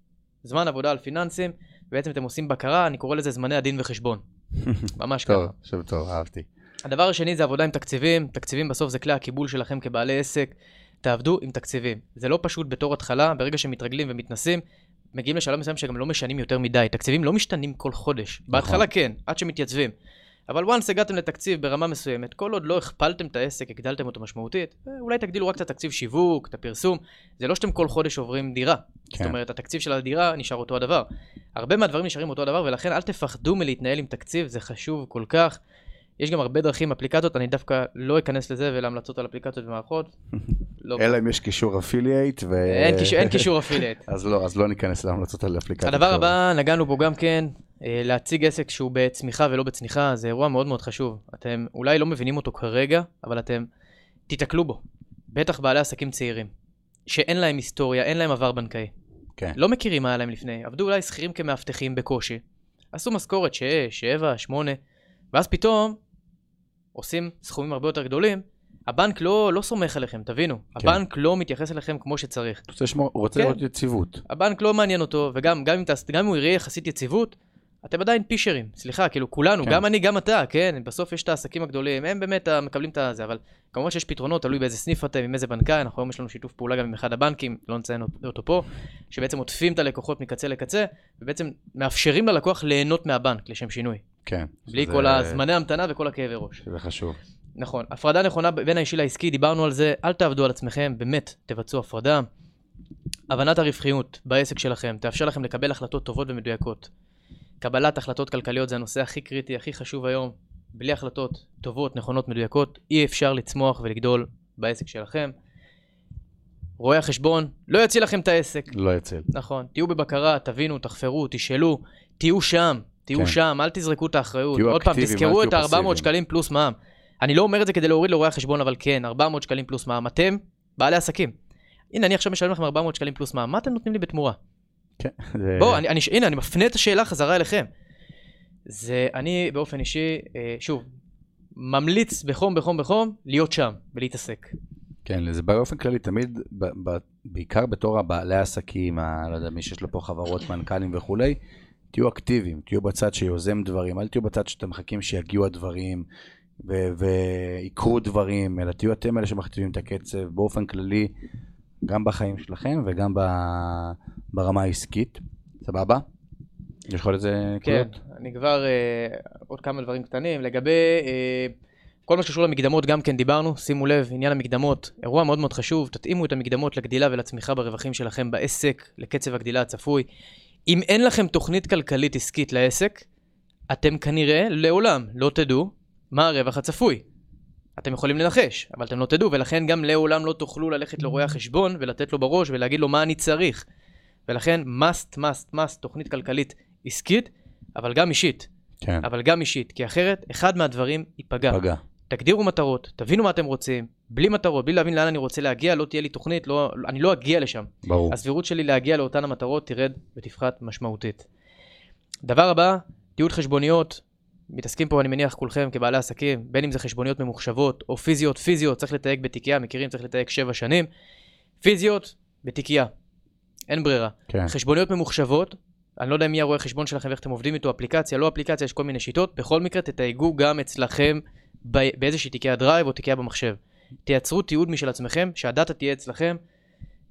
זמן עבודה על פיננסים, ובעצם אתם עושים בקרה, אני קורא לזה זמני הדין וחשבון. ממש ככה. טוב, עכשיו טוב, אהבתי. הדבר השני זה עבודה עם תקציבים, תקציבים בסוף זה כלי הקיבול שלכם כבעלי עסק, תעבדו עם תקציבים. זה לא פשוט בתור התחלה, ברגע שמתרגלים ומתנסים, מגיעים לשלב מסוים שגם לא משנים יותר מדי. תקציבים לא משתנים כל חודש. נכון. בהתחלה כן, עד שמתייצבים. אבל once הגעתם לתקציב ברמה מסוימת, כל עוד לא הכפלתם את העסק, הגדלתם אותו משמעותית, אולי תגדילו רק את התקציב שיווק, את הפרסום, זה לא שאתם כל חודש עוברים דירה. כן. זאת אומרת, התקציב של הדירה נשאר אותו הדבר. הרבה מהדברים נשארים אותו הדבר, ולכן אל תפחדו מלהתנהל עם תקציב, זה חשוב כל כך. יש גם הרבה דרכים, אפליקציות, אני דווקא לא אכנס לזה ולהמלצות על אפליקציות ומערכות. לא אלא אם יש קישור affiliate ו... אין, קישור, אין קישור affiliate. אז לא, אז לא ניכנס להמלצות על אפליקציות. הדבר הבא, נגענו בו גם כן, להציג עסק שהוא בצמיחה ולא בצניחה, זה אירוע מאוד מאוד חשוב. אתם אולי לא מבינים אותו כרגע, אבל אתם תיתקלו בו. בטח בעלי עסקים צעירים, שאין להם היסטוריה, אין להם עבר בנקאי. כן. לא מכירים מה היה להם לפני, עבדו אולי שכירים כמאבטחים בקושי, עשו משכורת 6, 7, 8, ואז פתאום עושים סכומים הרבה יותר גדולים, הבנק לא, לא סומך עליכם, תבינו. כן. הבנק לא מתייחס אליכם כמו שצריך. רוצה לשמור, הוא רוצה כן. לראות יציבות. הבנק לא מעניין אותו, וגם גם אם, גם אם הוא יראה יחסית יציבות, אתם עדיין פישרים, סליחה, כאילו כולנו, כן. גם אני, גם אתה, כן? בסוף יש את העסקים הגדולים, הם באמת מקבלים את זה, אבל כמובן שיש פתרונות, תלוי באיזה סניף אתם, עם איזה בנקאי, אנחנו היום יש לנו שיתוף פעולה גם עם אחד הבנקים, לא נציין אותו פה, שבעצם עוטפים את הלקוחות מקצה לקצה, ובעצם מאפשרים ללקוח ליהנות מהבנק, לשם שינוי. כן. בלי זה... כל הזמני המתנה וכל הכאבי ראש. זה חשוב. נכון. הפרדה נכונה בין האישי לעסקי, דיברנו על זה, אל תעבדו על עצמכם, באמת, תבצעו הפרדה. הבנת הרווחיות בעסק שלכם תאפשר לכם לקבל החלטות טובות ומדויקות. קבלת החלטות כלכליות זה הנושא הכי קריטי, הכי חשוב היום. בלי החלטות טובות, נכונות, מדויקות, אי אפשר לצמוח ולגדול בעסק שלכם. רואי החשבון לא יציל לכם את העסק. לא יציל. נכון. תהיו בבקרה, תבינו, תחפרו, תשאלו, תהיו שם, תהיו כן. שם, אל תזרקו את האחריות. תהיו עוד פעם, תזכרו את ה-400 שקלים פלוס מע"מ. אני לא אומר את זה כדי להוריד לרואי החשבון, אבל כן, 400 שקלים פלוס מע"מ. אתם בעלי עסקים. הנה, אני עכשיו משלם לכם 400 שקלים פלוס מע"מ, מה אתם נותנים לי בתמורה? כן. בואו, אני, אני, הנה, אני מפנה את השאלה חזרה אליכם. זה, אני באופן אישי, אה, שוב, ממליץ בחום, בחום, בחום, להיות שם ולהתעסק. כן, זה באופן כללי תמיד, ב, ב, בעיקר בתור הבעלי העסקים, ה, לא יודע, מי שיש לו פה חברות, מנכ"לים וכולי, תהיו אקטיביים, תהיו בצד שיוזם דברים, אל תהיו בצד שאתם מחכים שיגיעו הדברים ויקרו דברים, אלא תהיו אתם אלה שמכתיבים את הקצב באופן כללי, גם בחיים שלכם וגם ב, ברמה העסקית. סבבה? יש לך איזה כן, אני כבר, אה, עוד כמה דברים קטנים. לגבי אה, כל מה שקשור למקדמות, גם כן דיברנו, שימו לב, עניין המקדמות, אירוע מאוד מאוד חשוב, תתאימו את המקדמות לגדילה ולצמיחה ברווחים שלכם בעסק, לקצב הגדילה הצפוי. אם אין לכם תוכנית כלכלית עסקית לעסק, אתם כנראה לעולם לא תדעו מה הרווח הצפוי. אתם יכולים לנחש, אבל אתם לא תדעו, ולכן גם לעולם לא תוכלו ללכת לרואה החשבון ולתת לו בראש ולהגיד לו מה אני צריך. ולכן must, must, must, תוכנית כלכלית עסקית, אבל גם אישית. כן. אבל גם אישית, כי אחרת, אחד מהדברים ייפגע. פגע. תגדירו מטרות, תבינו מה אתם רוצים, בלי מטרות, בלי להבין לאן אני רוצה להגיע, לא תהיה לי תוכנית, לא, אני לא אגיע לשם. ברור. הסבירות שלי להגיע לאותן המטרות תרד ותפחת משמעותית. דבר הבא, תיעוד חשבוניות. מתעסקים פה, אני מניח, כולכם כבעלי עסקים, בין אם זה חשבוניות ממוחשבות או פיזיות, פיזיות, צריך לתייג בתיקייה, מכירים, צריך לתייג שבע שנים. פיזיות, בתיקייה. אין ברירה. כן. חשבוניות ממוחשבות, אני לא יודע מי הרואה חשבון שלכם ואיך אתם עובדים איתו, אפליקציה, לא אפליקציה, יש כל מיני שיטות. בכל מקרה, תתייגו גם אצלכם באיזושהי תיקיית Drive או תיקייה במחשב. תייצרו תיעוד משל עצמכם, שה data תהיה אצלכם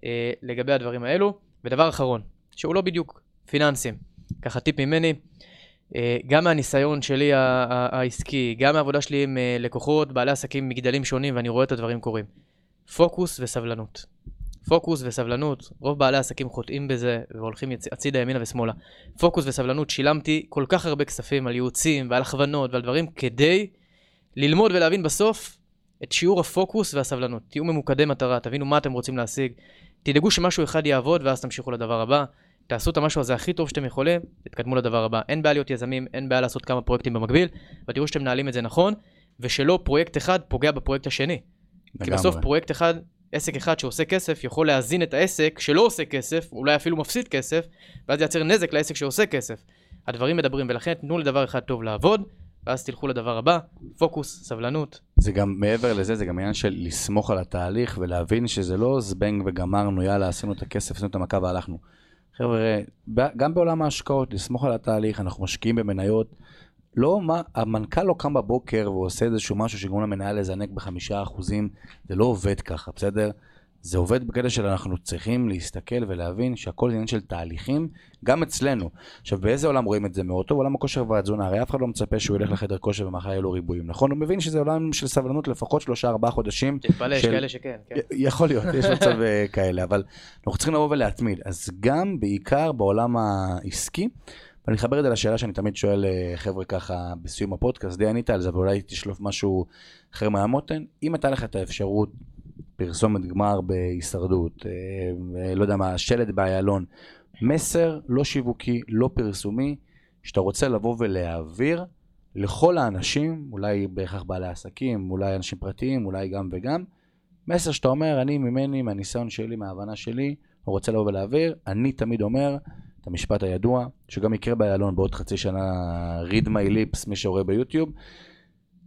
אה, לגבי הדברים האלו. ודבר אחרון, שהוא לא בדיוק פיננסים, ככה טיפ ממני, גם מהניסיון שלי העסקי, גם מהעבודה שלי עם אה, לקוחות, בעלי עסקים מגדלים שונים, ואני רואה את הדברים קורים. פוקוס וסבלנות. פוקוס וסבלנות, רוב בעלי העסקים חוטאים בזה והולכים. הצידה ימינה ושמאלה. פוקוס וסבלנות, שילמתי כל כך הרבה כספים על ייעוצים ועל הכוונות ועל דברים כדי ללמוד ולהבין בסוף את שיעור הפוקוס והסבלנות. תהיו ממוקדי מטרה, תבינו מה אתם רוצים להשיג, תדאגו שמשהו אחד יעבוד ואז תמשיכו לדבר הבא. תעשו את המשהו הזה הכי טוב שאתם יכולים, תתקדמו לדבר הבא. אין בעיה להיות יזמים, אין בעיה לעשות כמה פרויקטים במקביל, ותראו שאתם מנהלים את זה נכון, ושלא פרויקט אחד פוגע בפרויקט השני. כי לגמרי. בסוף פרויקט אחד, עסק אחד שעושה כסף, יכול להזין את העסק שלא עושה כסף, אולי אפילו מפסיד כסף, ואז ייצר נזק לעסק שעושה כסף. הדברים מדברים, ולכן תנו לדבר אחד טוב לעבוד, ואז תלכו לדבר הבא, פוקוס, סבלנות. זה גם, מעבר לזה, זה גם עניין של לסמוך על התהליך ולהבין שזה לא זבנג וגמרנו, יאללה, עשינו את הכסף, עשינו את המכה והלכנו. חבר'ה, גם בעולם ההשקעות, לסמוך על התהליך, אנחנו משקיעים במניות. לא, מה, המנכ"ל לא קם בבוקר ועושה איזשהו משהו שגורם למנהל לזנק בחמישה אחוזים, זה לא עובד ככה, בסדר? זה עובד בקטע של אנחנו צריכים להסתכל ולהבין שהכל עניין של תהליכים, גם אצלנו. עכשיו, באיזה עולם רואים את זה מאוד טוב? עולם הכושר והתזונה. הרי אף אחד לא מצפה שהוא ילך לחדר כושר ומחר יהיו לו ריבועים, נכון? הוא מבין שזה עולם של סבלנות לפחות שלושה ארבעה חודשים. תתפלא, יש של- כאלה שכן, כן. יכול להיות, יש מצב אה, כאלה, אבל אנחנו צריכים לבוא ולהתמיד. אז גם, בעיקר בעולם העסקי, ואני אחבר את זה לשאלה שאני תמיד שואל אה, חבר'ה ככה בסיום הפודקאסט, די ענית על זה, אבל אולי תשלוף משהו אחר מהמותן. אם הייתה לך את האפשרות, פרסומת גמר בהישרדות, אה, לא יודע מה, שלט באיילון, מסר לא שיווקי, לא פרסומי, שאתה רוצה לבוא ולהעביר לכל האנשים, אולי בהכרח בעלי עסקים, אולי אנשים פרטיים, אולי גם וגם, מסר שאתה אומר, אני ממני, מהניסיון שלי, מההבנה שלי, רוצה לבוא ולהעביר, אני תמיד אומר את המשפט הידוע, שגם יקרה באיילון בעוד חצי שנה, read my lips, מי שרואה ביוטיוב.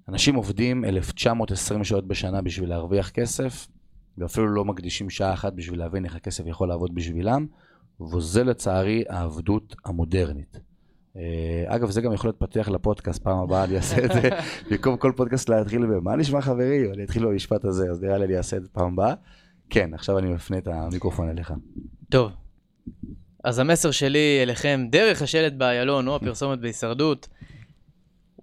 אנשים עובדים 1920 שעות בשנה בשביל להרוויח כסף, ואפילו לא מקדישים שעה אחת בשביל להבין איך הכסף יכול לעבוד בשבילם, וזה לצערי העבדות המודרנית. אה, אגב, זה גם יכול להיות פתיח לפודקאסט, פעם הבאה אני אעשה את זה, במקום כל פודקאסט להתחיל ב... מה נשמע חברי? אני אתחיל במשפט הזה, אז נראה לי אני אעשה את זה פעם הבאה. כן, עכשיו אני מפנה את המיקרופון אליך. טוב, אז המסר שלי אליכם, דרך השלט באיילון או הפרסומת בהישרדות,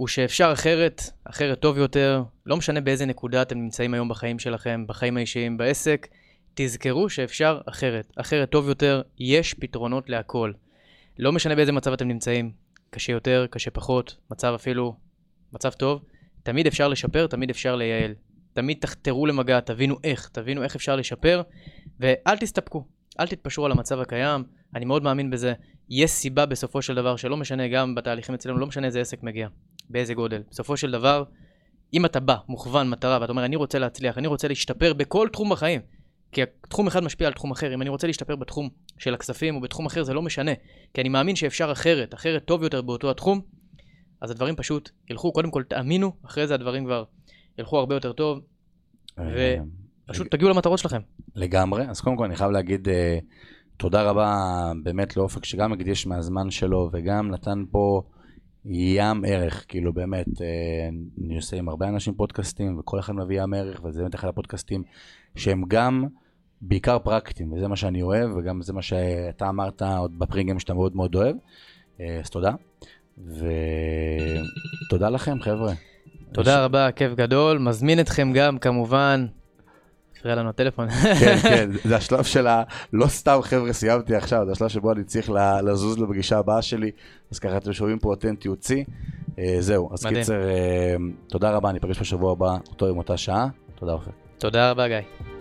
הוא שאפשר אחרת, אחרת טוב יותר, לא משנה באיזה נקודה אתם נמצאים היום בחיים שלכם, בחיים האישיים, בעסק, תזכרו שאפשר אחרת, אחרת טוב יותר, יש פתרונות להכל. לא משנה באיזה מצב אתם נמצאים, קשה יותר, קשה פחות, מצב אפילו, מצב טוב, תמיד אפשר לשפר, תמיד אפשר לייעל. תמיד תחתרו למגע, תבינו איך, תבינו איך אפשר לשפר, ואל תסתפקו, אל תתפשרו על המצב הקיים, אני מאוד מאמין בזה. יש סיבה בסופו של דבר, שלא משנה, גם בתהליכים אצלנו, לא משנה איזה עסק מגיע, באיזה גודל. בסופו של דבר, אם אתה בא, מוכוון, מטרה, ואתה אומר, אני רוצה להצליח, אני רוצה להשתפר בכל תחום בחיים, כי תחום אחד משפיע על תחום אחר, אם אני רוצה להשתפר בתחום של הכספים או בתחום אחר, זה לא משנה, כי אני מאמין שאפשר אחרת, אחרת טוב יותר באותו התחום, אז הדברים פשוט ילכו, קודם כל תאמינו, אחרי זה הדברים כבר ילכו הרבה יותר טוב. ו- פשוט תגיעו למטרות שלכם. לגמרי, אז קודם כל אני חייב להגיד אה, תודה רבה באמת לאופק שגם הקדיש מהזמן שלו וגם נתן פה ים ערך, כאילו באמת, אה, אני עושה עם הרבה אנשים פודקאסטים וכל אחד מביא ים ערך וזה באמת אחד הפודקאסטים שהם גם בעיקר פרקטיים וזה מה שאני אוהב וגם זה מה שאתה אמרת עוד בפרינגים שאתה מאוד מאוד אוהב, אה, אז תודה. ותודה לכם חבר'ה. תודה רבה, כיף גדול. מזמין אתכם גם כמובן הפריע לנו הטלפון. כן, כן, זה השלב של ה... לא סתם חבר'ה סיימתי עכשיו, זה השלב שבו אני צריך לזוז לפגישה הבאה שלי, אז ככה אתם שומעים פה אותנטיות שיא. אה, זהו, אז קיצר, אה, תודה רבה, אני אפגש בשבוע הבא, אותו יום, אותה שעה. תודה אופק. תודה רבה, גיא.